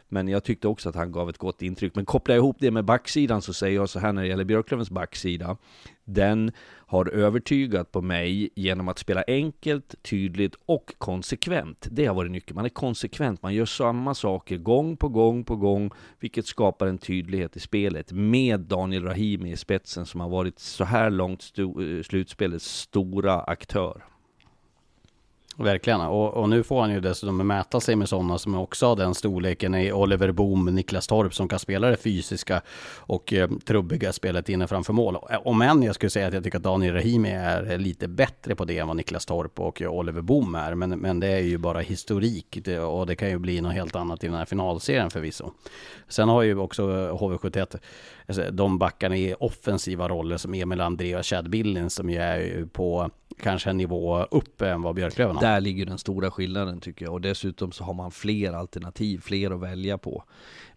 Men jag tyckte också att han gav ett gott intryck. Men kopplar jag ihop det med backsidan så säger jag så här när det gäller Björklövens backsida. Den har övertygat på mig genom att spela enkelt, tydligt och konsekvent. Det har varit nyckeln. Man är konsekvent, man gör samma saker gång på gång på gång, vilket skapar en tydlighet i spelet. Med Daniel Rahimi i spetsen som har varit så här långt eh, slutspelets stora aktör. Verkligen, och, och, nu får han ju dessutom mäta sig med sådana som också har den storleken i Oliver Boom, Niklas Torp som kan spela det fysiska och eh, trubbiga spelet inne framför mål. Om än jag skulle säga att jag tycker att Daniel Rahimi är lite bättre på det än vad Niklas Torp och Oliver Boom är. Men, men det är ju bara historik och det kan ju bli något helt annat i den här finalserien förvisso. Sen har ju också HV71 alltså, de backarna i offensiva roller som Emil André och Chad Billings som ju är på kanske en nivå upp än vad Björklöven har. Där ligger den stora skillnaden tycker jag. Och dessutom så har man fler alternativ, fler att välja på.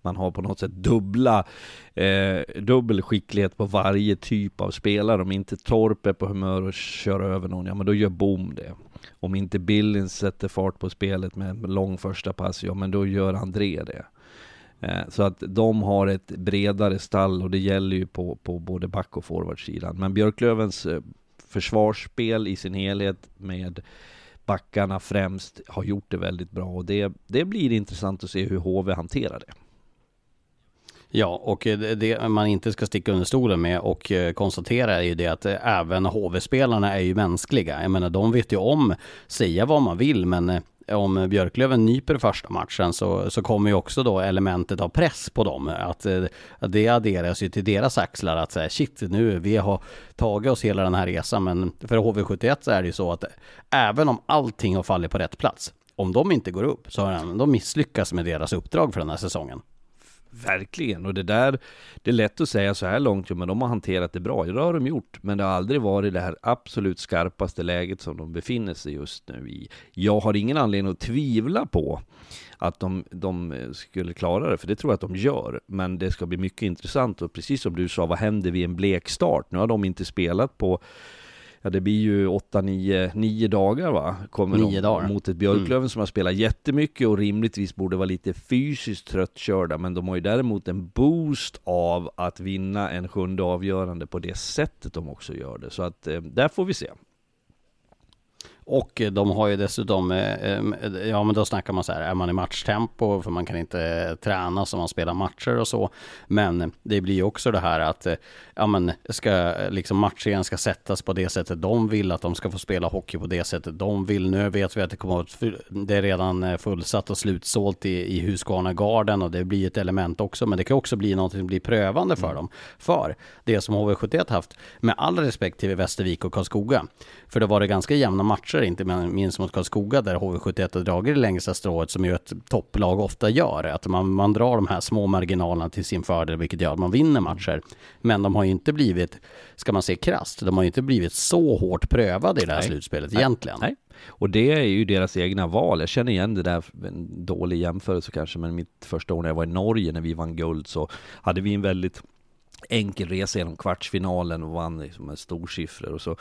Man har på något sätt dubbla, eh, dubbel skicklighet på varje typ av spelare. Om inte Torp är på humör och kör över någon, ja men då gör Bom det. Om inte Billings sätter fart på spelet med en lång första pass, ja men då gör André det. Eh, så att de har ett bredare stall och det gäller ju på, på både back och forwardsidan. Men Björklövens eh, försvarsspel i sin helhet med backarna främst har gjort det väldigt bra och det, det blir intressant att se hur HV hanterar det. Ja, och eh, det man inte ska sticka under stolen med och eh, konstatera är ju det att eh, även HV-spelarna är ju mänskliga. Jag menar, de vet ju om, säga vad man vill, men om Björklöven nyper första matchen så, så kommer ju också då elementet av press på dem. Att, att det adderas ju till deras axlar att säga shit nu, vi har tagit oss hela den här resan. Men för HV71 så är det ju så att även om allting har fallit på rätt plats, om de inte går upp så har de misslyckats med deras uppdrag för den här säsongen. Verkligen, och det där, det är lätt att säga så här långt, men de har hanterat det bra. Ja Det har de gjort, men det har aldrig varit det här absolut skarpaste läget som de befinner sig just nu i. Jag har ingen anledning att tvivla på att de, de skulle klara det, för det tror jag att de gör. Men det ska bli mycket intressant, och precis som du sa, vad händer vid en blek start? Nu har de inte spelat på ja det blir ju 8, 9, 9 dagar va? Kommer nio dagar. mot ett Björklöven mm. som har spelat jättemycket och rimligtvis borde vara lite fysiskt tröttkörda. Men de har ju däremot en boost av att vinna en sjunde avgörande på det sättet de också gör det. Så att eh, där får vi se. Och de har ju dessutom, eh, eh, ja men då snackar man så här, är man i matchtempo för man kan inte träna som man spelar matcher och så. Men det blir ju också det här att, ja men ska, liksom matchen ska sättas på det sättet de vill, att de ska få spela hockey på det sättet de vill. Nu vet vi att det kommer att, det är redan fullsatt och slutsålt i, i Husqvarna Garden och det blir ett element också, men det kan också bli något som blir prövande för mm. dem. För det som HV71 haft, med all respekt till Västervik och Karlskoga, för det var det ganska jämna matcher, inte minst mot Karlskoga, där HV71 har dragit det längsta strået, som ju ett topplag ofta gör. Att man, man drar de här små marginalerna till sin fördel, vilket gör att man vinner matcher. Men de har ju inte blivit, ska man se krast, de har ju inte blivit så hårt prövade i det här Nej. slutspelet Nej. egentligen. Nej. Och det är ju deras egna val. Jag känner igen det där, en dålig jämförelse kanske, men mitt första år när jag var i Norge när vi vann guld så hade vi en väldigt enkel resa genom kvartsfinalen och vann liksom med storsiffror och så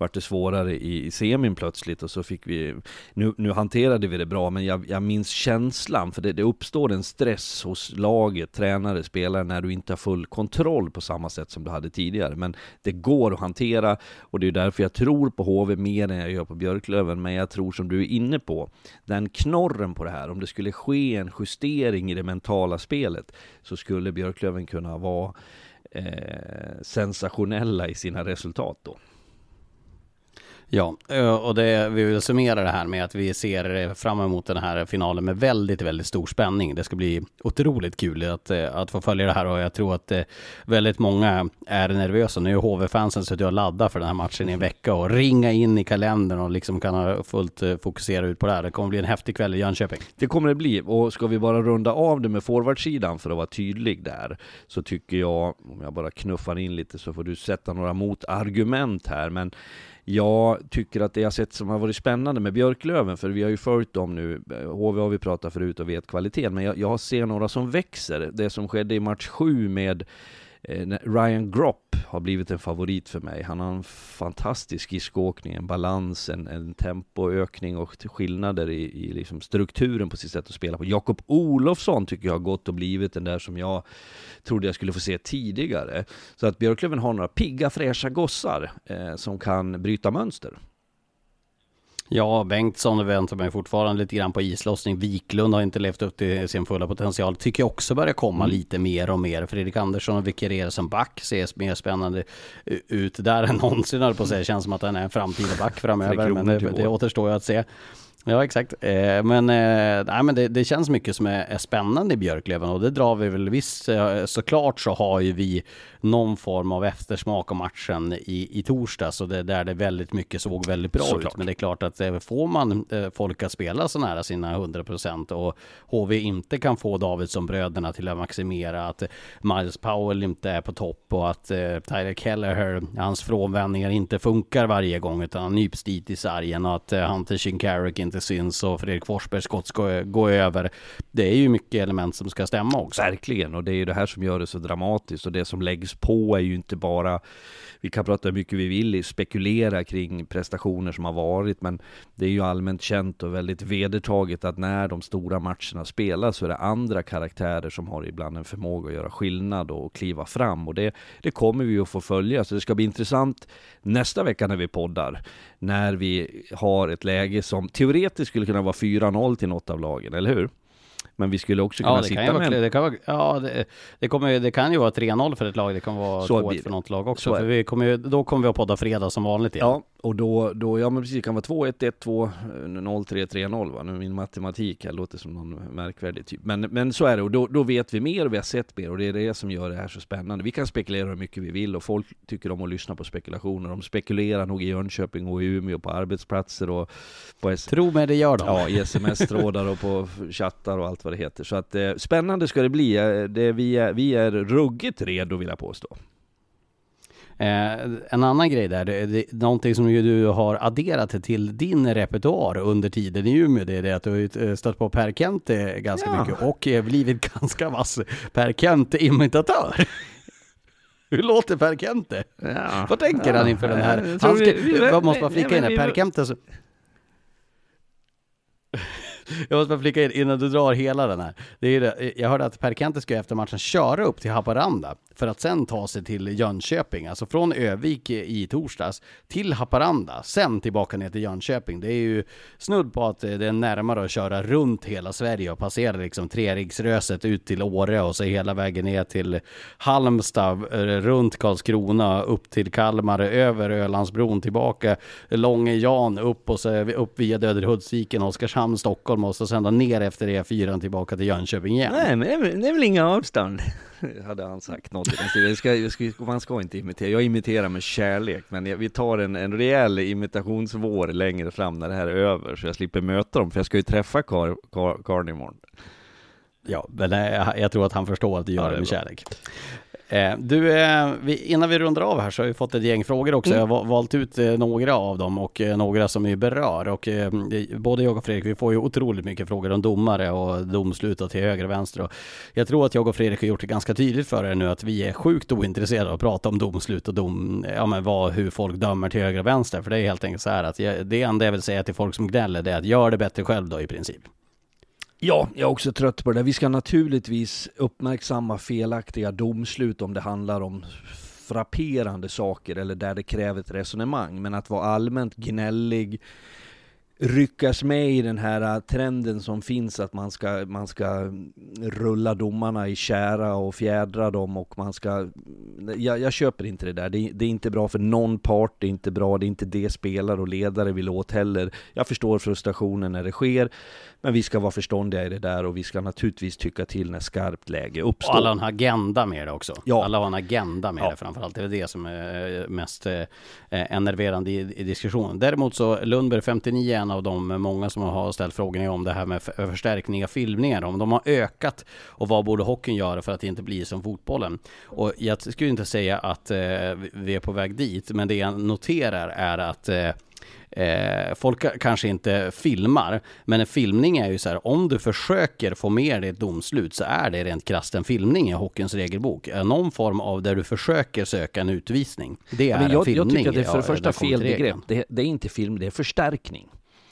vart det svårare i, i semin plötsligt och så fick vi, nu, nu hanterade vi det bra men jag, jag minns känslan för det, det uppstår en stress hos laget, tränare, spelare när du inte har full kontroll på samma sätt som du hade tidigare. Men det går att hantera och det är därför jag tror på HV mer än jag gör på Björklöven. Men jag tror som du är inne på, den knorren på det här, om det skulle ske en justering i det mentala spelet så skulle Björklöven kunna vara eh, sensationella i sina resultat då. Ja, eh, och det, vi vill summera det här med att vi ser eh, fram emot den här finalen med väldigt, väldigt stor spänning. Det ska bli otroligt kul att, eh, att få följa det här och jag tror att väldigt många är nervösa. Nu är HV-fansen suttit och laddat för den här matchen i en vecka och ringa in i kalendern och liksom kan ha fullt fokusera ut på det här. Det kommer bli en häftig kväll i Jönköping. Det kommer det bli och ska vi bara runda av det med forwardsidan för att vara tydlig där så tycker jag, om jag bara knuffar in lite så får du sätta några motargument här, men jag tycker att det jag sett som har varit spännande med Björklöven, för vi har ju följt dem nu, HV har vi pratat förut och vet kvaliteten, men jag, jag ser några som växer. Det som skedde i match 7 med Eh, Ryan Gropp har blivit en favorit för mig. Han har en fantastisk skridskoåkning, en balans, en, en tempoökning och skillnader i, i liksom strukturen på sitt sätt att spela på. Jakob Olofsson tycker jag har gått och blivit den där som jag trodde jag skulle få se tidigare. Så att Björklöven har några pigga, fräscha gossar eh, som kan bryta mönster. Ja, Bengtsson väntar mig fortfarande lite grann på islossning. Wiklund har inte levt upp till sin fulla potential. Tycker jag också börjar komma mm. lite mer och mer. Fredrik Andersson och vikarierar som back ser mer spännande ut där än någonsin, på att säga. Känns som att han är en framtida back framöver, men det, det återstår ju att se. Ja, exakt. Eh, men, eh, nej, men det, det, känns mycket som är, är, spännande i Björklöven och det drar vi väl visst. Eh, såklart så har ju vi någon form av eftersmak av matchen i, i torsdags och det där det väldigt mycket såg väldigt bra såklart. ut. Men det är klart att eh, får man eh, folk att spela så nära sina 100% och HV inte kan få Davidsson-bröderna till att maximera att Miles Powell inte är på topp och att eh, Tyler Kelleher, hans frånvändningar inte funkar varje gång utan han nyps dit i sargen och att Hunter Shinkarik inte syns och Fredrik Forsbergs skott ska gå över. Det är ju mycket element som ska stämma också. Verkligen, och det är ju det här som gör det så dramatiskt och det som läggs på är ju inte bara vi kan prata hur mycket vi vill, spekulera kring prestationer som har varit, men det är ju allmänt känt och väldigt vedertaget att när de stora matcherna spelas så är det andra karaktärer som har ibland en förmåga att göra skillnad och kliva fram. Och det, det kommer vi att få följa, så det ska bli intressant nästa vecka när vi poddar, när vi har ett läge som teoretiskt skulle kunna vara 4-0 till något av lagen, eller hur? Men vi skulle också kunna ja, sitta med... det kan vara, Ja, det, det, kommer, det kan ju vara 3-0 för ett lag, det kan vara 2-1 för något lag också. För vi kommer då kommer vi att podda fredag som vanligt igen. Ja, och då, då, ja men precis, det kan vara 2-1, 1-2, 0-3, 3-0 va. Nu min matematik här låter som någon märkvärdig typ. Men, men så är det och då, då vet vi mer och vi har sett mer och det är det som gör det här så spännande. Vi kan spekulera hur mycket vi vill och folk tycker om att lyssna på spekulationer. De spekulerar nog i Jönköping och i Umeå på arbetsplatser och på S Tro mig, det gör de. Ja, i sms-trådar och på chattar och allt vad det heter. Så att eh, spännande ska det bli. Eh, det, vi, är, vi är ruggigt redo vill jag påstå. Eh, en annan grej där, det, det, någonting som ju du har adderat till din repertoar under tiden i Umeå, det är det att du har eh, stött på Per Kente ganska ja. mycket och eh, blivit ganska vass Per Kente-imitatör. Hur låter Per Kente? Ja. Vad tänker ja. han inför den här? Han ska, vi, vi, måste bara flika in här, Per Kente jag måste bara flika in innan du drar hela den här. Det är det. Jag hörde att Per Kente ska efter matchen köra upp till Haparanda för att sen ta sig till Jönköping. Alltså från Övik i torsdags till Haparanda, sen tillbaka ner till Jönköping. Det är ju snudd på att det är närmare att köra runt hela Sverige och passera liksom Treriksröset ut till Åre och så hela vägen ner till Halmstad, eh, runt Karlskrona, upp till Kalmar, över Ölandsbron, tillbaka Långe Jan, upp och så upp via Döderhudsviken, Oskarshamn, Stockholm och så sen ner efter E4 tillbaka till Jönköping igen. Nej, men det är väl- det är väl inga avstånd. Hade han sagt något i den stilen. Jag ska, jag ska, Man ska inte imitera, jag imiterar med kärlek, men jag, vi tar en, en rejäl imitationsvår längre fram när det här är över, så jag slipper möta dem, för jag ska ju träffa Kar, Kar, Karn imorgon. Ja, men eh, jag tror att han förstår att du gör Ja, det med bra. kärlek. Eh, Du, eh, innan vi rundar av här så har vi fått ett gäng frågor också. Jag har va- valt ut eh, några av dem och några som vi berör. Och både jag och Fredrik, vi får ju otroligt mycket frågor om domare och domslut och till höger och vänster. Och jag tror att jag och Fredrik har gjort det ganska tydligt för er nu att vi är sjukt ointresserade av att prata om domslut och dom, ja men vad, hur folk dömer till höger och vänster. För det är helt enkelt så här att jag, det enda jag vill säga till folk som gnäller det är att gör det bättre själv då i princip. Ja, jag är också trött på det där. Vi ska naturligtvis uppmärksamma felaktiga domslut om det handlar om frapperande saker eller där det kräver ett resonemang. Men att vara allmänt gnällig, ryckas med i den här äh, trenden som finns att man ska, man ska rulla domarna i kära och fjädra dem och man ska... Jag, jag köper inte det där. Det, det är inte bra för någon part, det är inte bra, det är inte det spelare och ledare vill åt heller. Jag förstår frustrationen när det sker, men vi ska vara förståndiga i det där och vi ska naturligtvis tycka till när skarpt läge uppstår. Och alla har en agenda med det också. Ja. Alla har en agenda med Ja. det framförallt. Det är det som är mest eh, enerverande i, i diskussionen. Däremot så Lundberg 59 är en av de många som har ställt frågor om det här med för- förstärkning av filmningar. Om de har ökat och vad borde hockeyn göra för att det inte blir som fotbollen? Och jag skulle inte säga att eh, vi- är på väg dit, men det jag noterar är att eh, Eh, folk ka- kanske inte filmar, men en filmning är ju så här, om du försöker få med dig ett domslut så är det rent krasst en filmning i hockeyns regelbok. Eh, Någon form av där du försöker söka en utvisning. Det är Men en jag, filmning. jag tycker att det är för det första fel begrepp. Det, det är inte film, det är förstärkning.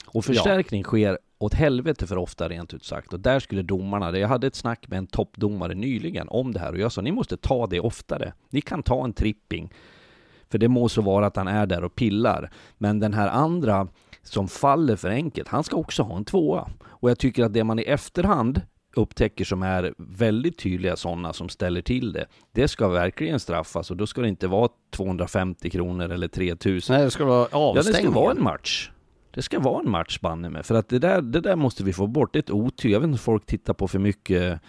Och förstärkning sker åt helvete för ofta rent ut sagt. Och där skulle domarna, jag hade ett snack med en toppdomare nyligen om det här och jag sa ni måste ta det oftare. Ni kan ta en tripping. För det må så vara att han är där och pillar. Men den här andra som faller för enkelt, han ska också ha en tvåa. Och jag tycker att det man i efterhand upptäcker som är väldigt tydliga sådana som ställer till det, det ska verkligen straffas och då ska det inte vara 250 kronor eller 3000. Nej, det ska vara Ja, det avstängning. ska vara en match. Det ska vara en match banne med. För att det där, det där måste vi få bort. Det är ett otyg. Jag vet inte om folk tittar på för mycket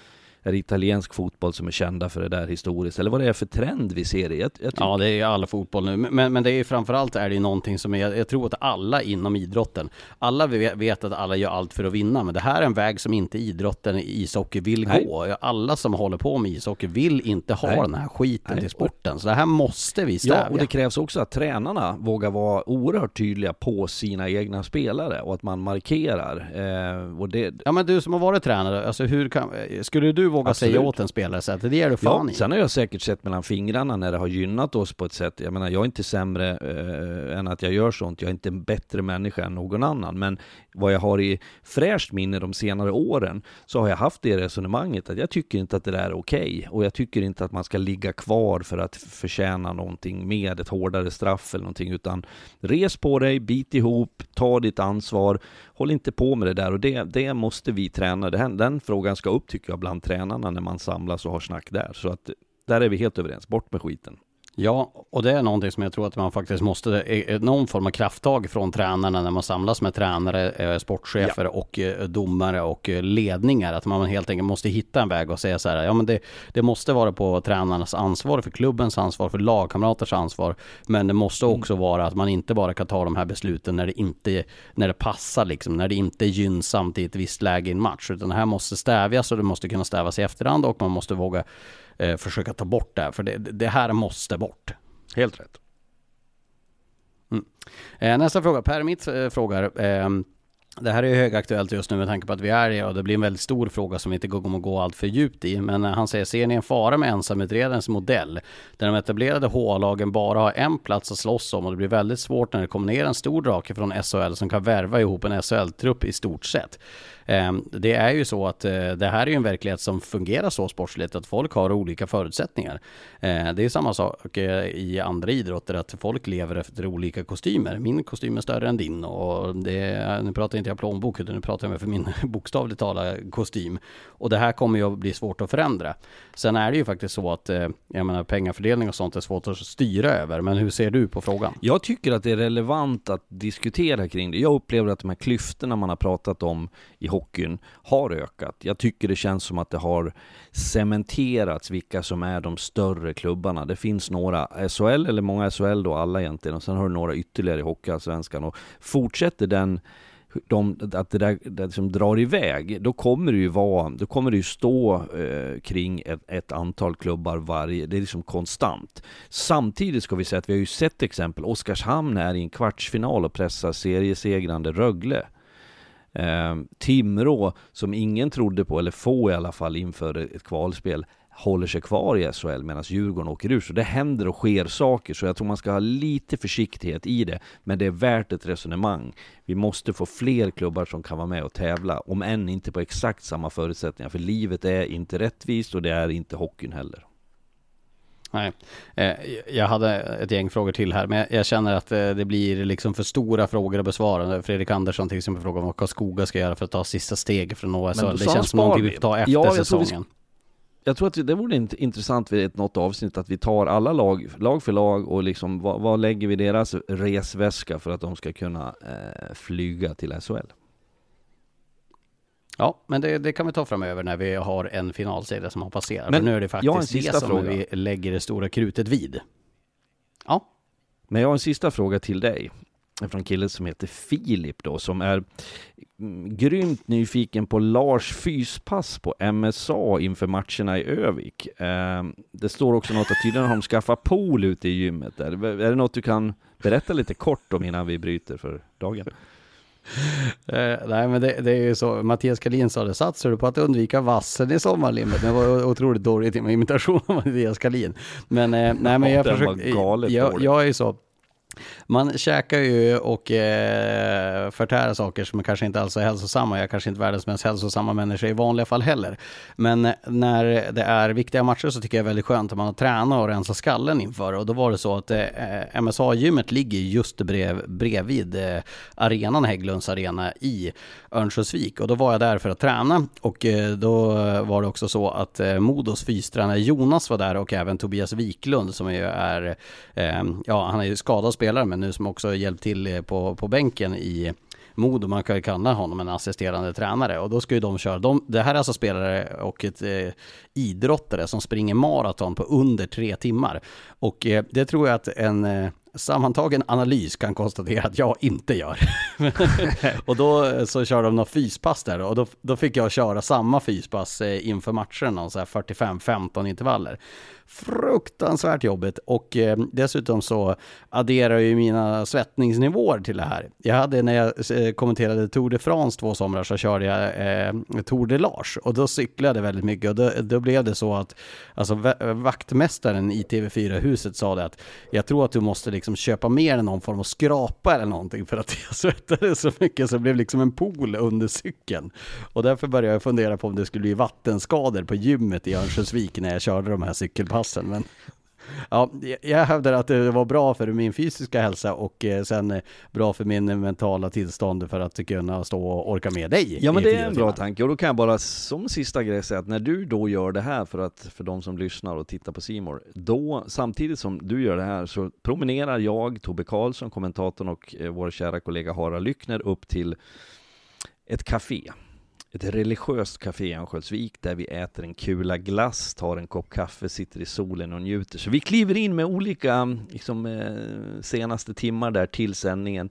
är det italiensk fotboll som är kända för det där historiskt? Eller vad det är för trend vi ser i? Jag, jag Ja, det är ju all fotboll nu. Men, men det är framförallt är det ju någonting som är, jag tror att alla inom idrotten, alla vet att alla gör allt för att vinna, men det här är en väg som inte idrotten i ishockey vill Nej. gå. Alla som håller på med ishockey vill inte ha Nej. den här skiten Nej. till sporten. Så det här måste vi stävja. Ja, och det krävs också att tränarna vågar vara oerhört tydliga på sina egna spelare och att man markerar. Eh, och det, Ja men du som har varit tränare, alltså hur kan, skulle du våga Absolut. säga åt en spelare så att det ger du ja, fan i? sen har jag säkert sett mellan fingrarna när det har gynnat oss på ett sätt. Jag menar, jag är inte sämre eh, än att jag gör sånt. Jag är inte en bättre människa än någon annan. Men vad jag har i fräscht minne de senare åren så har jag haft det resonemanget att jag tycker inte att det där är okej. Och jag tycker inte att man ska ligga kvar för att förtjäna någonting med ett hårdare straff eller någonting. Utan res på dig, bit ihop, ta ditt ansvar. Håll inte på med det där och det, det måste vi träna. Den, den frågan ska upp tycker jag bland tränarna när man samlas och har snack där. Så att där är vi helt överens. Bort med skiten. Ja, och det är någonting som jag tror att man faktiskt måste, eh, eh, någon form av krafttag från tränarna när man samlas med tränare, eh, sportchefer och eh, domare och ledningar. Att man helt enkelt måste hitta en väg och säga så här, ja men det, det måste vara på tränarnas ansvar, för klubbens ansvar, för lagkamraters ansvar. Men det måste också vara att man inte bara kan ta de här besluten när det inte, när det passar liksom, när det inte är gynnsamt i ett visst läge i en match. Utan det här måste stävjas och det måste kunna stävjas i efterhand och man måste våga eh, försöka ta bort det här, för det, det här måste bort. Helt rätt. Mm. Eh, nästa fråga, Per Mitt eh, frågar. Ehm, det här är ju högaktuellt just nu med tanke på att vi är i och det blir en väldigt stor fråga som vi inte kommer att gå allt för djupt i. Men eh, han säger, ser ni en fara med ensamutredarens modell? Där de etablerade H-lagen bara har en plats att slåss om och det blir väldigt svårt när det kommer ner en stor drake från SHL som kan värva ihop en SHL-trupp i stort sett. Ehm, det är ju så att eh, det här är ju en verklighet som fungerar så sportsligt att folk har olika förutsättningar. Ehm, det är samma sak eh, i andra idrotter att folk lever efter olika kostymer. Min kostym är större än din och det, nu pratar inte jag plånbok utan nu pratar jag för min bokstavligt talat kostym. Och det här kommer ju att bli svårt att förändra. Sen är det ju faktiskt så att eh, jag menar pengafördelning och sånt är svårt att styra över. Men hur ser du på frågan? Jag tycker att det är relevant att diskutera kring det. Jag upplever att de här klyftorna man har pratat om i hockeyn har ökat. Jag tycker det känns som att det har cementerats vilka som är de större klubbarna. Det finns några SHL, eller många SHL då, alla egentligen, och sen har du några ytterligare i Hockeyallsvenskan. Och fortsätter den de, att det där det som drar iväg, då kommer det ju vara, då kommer det ju stå eh, kring ett, ett, antal klubbar varje, det är liksom konstant. Samtidigt ska vi säga att vi har ju sett exempel, Oskarshamn är i en kvartsfinal och pressar seriesegrande Rögle. Eh, Timrå, som ingen trodde på, eller få i alla fall, inför ett kvalspel, håller sig kvar i SHL medan Djurgården åker ur. Så det händer och sker saker, så jag tror man ska ha lite försiktighet i det. Men det är värt ett resonemang. Vi måste få fler klubbar som kan vara med och tävla, om än inte på exakt samma förutsättningar. För livet är inte rättvist och det är inte hockeyn heller. Nej, eh, jag hade ett gäng frågor till här, men jag känner att eh, det blir liksom för stora frågor att besvara. Fredrik Andersson till exempel frågar vad Karlskoga ska göra för att ta sista steg från OS. Det känns som någonting vi får ta efter ja, säsongen jag tror att det vore intressant vid något avsnitt att vi tar alla lag, lag för lag och liksom vad, vad lägger vi deras resväska för att de ska kunna eh, flyga till SHL? Ja, men det, det, kan vi ta framöver när vi har en finalserie som har passerat. Men nu är det faktiskt det som fråga. vi lägger det stora krutet vid. Ja. Men jag har en sista fråga till dig från en kille som heter Filip då, som är mm, grymt nyfiken på Lars fyspass på MSA inför matcherna i Övik. Eh, det står också något att tydligen har de skaffat pool ute i gymmet där. Är det något du kan berätta lite kort om innan vi bryter för dagen? Uh, nej men det, det, är ju så, Mattias Kalin sa det, satsar du på att undvika vassen i sommarlimmet? Det var otroligt dåligt imitation av Mattias Kalin. Men uh, nej men jag försöker, jag, jag är ju så, man käkar ju och eh, förtär saker som kanske inte alls är hälsosamma. Jag är kanske inte världens mest hälsosamma människa i vanliga fall heller. Men när det är viktiga matcher så tycker jag det är väldigt skönt att man har tränat och rensat skallen inför. Och då var det så att eh, MSA-gymmet ligger just brev, bredvid eh, arenan, Hägglunds arena i Örnsköldsvik. Och då var jag där för att träna och eh, då var det också så att eh, Modos fystränare Jonas var där och även Tobias Wiklund som ju är, eh, ja han är ju skadad spelare men nu som också hjälpt till eh, på, på bänken i Modo, man kan ju kalla honom en assisterande tränare och då ska ju de köra, de, det här är alltså spelare och ett eh, idrottare som springer maraton på under tre timmar. Och eh, det tror jag att en eh, sammantagen analys kan konstatera att jag inte gör. och då eh, så kör de något fyspass där och då, då fick jag köra samma fyspass eh, inför matcherna, så här 45-15 intervaller. Fruktansvärt jobbigt. Och eh, dessutom så adderar ju mina svettningsnivåer till det här. Jag hade när jag eh, kommenterade Tour de France två somrar så körde jag eh, Tour de Lars. Och då cyklade jag väldigt mycket. Och då, då blev det så att alltså vaktmästaren i TV4-huset sa det att jag tror att du måste liksom köpa mer än någon form av skrapa eller någonting för att jag svettades så mycket så det blev liksom en pool under cykeln. Och därför började jag fundera på om det skulle bli vattenskador på gymmet i Örnsköldsvik när jag körde de här cykelpassen. Men ja, jag hävdar att det var bra för min fysiska hälsa och eh, sen eh, bra för min mentala tillstånd för att kunna stå och orka med dig. Ja men det är en bra tanke och då kan jag bara som sista grej säga att när du då gör det här för att för de som lyssnar och tittar på Simor då samtidigt som du gör det här så promenerar jag, Tobbe Karlsson, kommentatorn och eh, vår kära kollega Harald Lyckner upp till ett café ett religiöst café i Örnsköldsvik där vi äter en kula glass, tar en kopp kaffe, sitter i solen och njuter. Så vi kliver in med olika liksom, eh, senaste timmar där till sändningen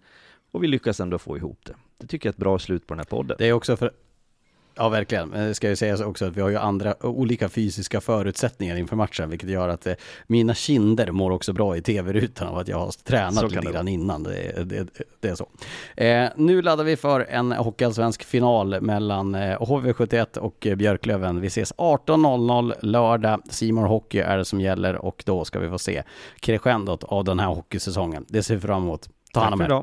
och vi lyckas ändå få ihop det. Det tycker jag är ett bra slut på den här podden. Det är också för Ja, verkligen. Men det ska ju sägas också att vi har ju andra olika fysiska förutsättningar inför matchen, vilket gör att eh, mina kinder mår också bra i tv-rutan av att jag har tränat lite grann innan. Det, det, det är så. Eh, nu laddar vi för en hockeyallsvensk final mellan eh, HV71 och Björklöven. Vi ses 18.00 lördag. Simor Hockey är det som gäller och då ska vi få se crescendot av den här hockeysäsongen. Det ser vi fram emot. Ta hand om er.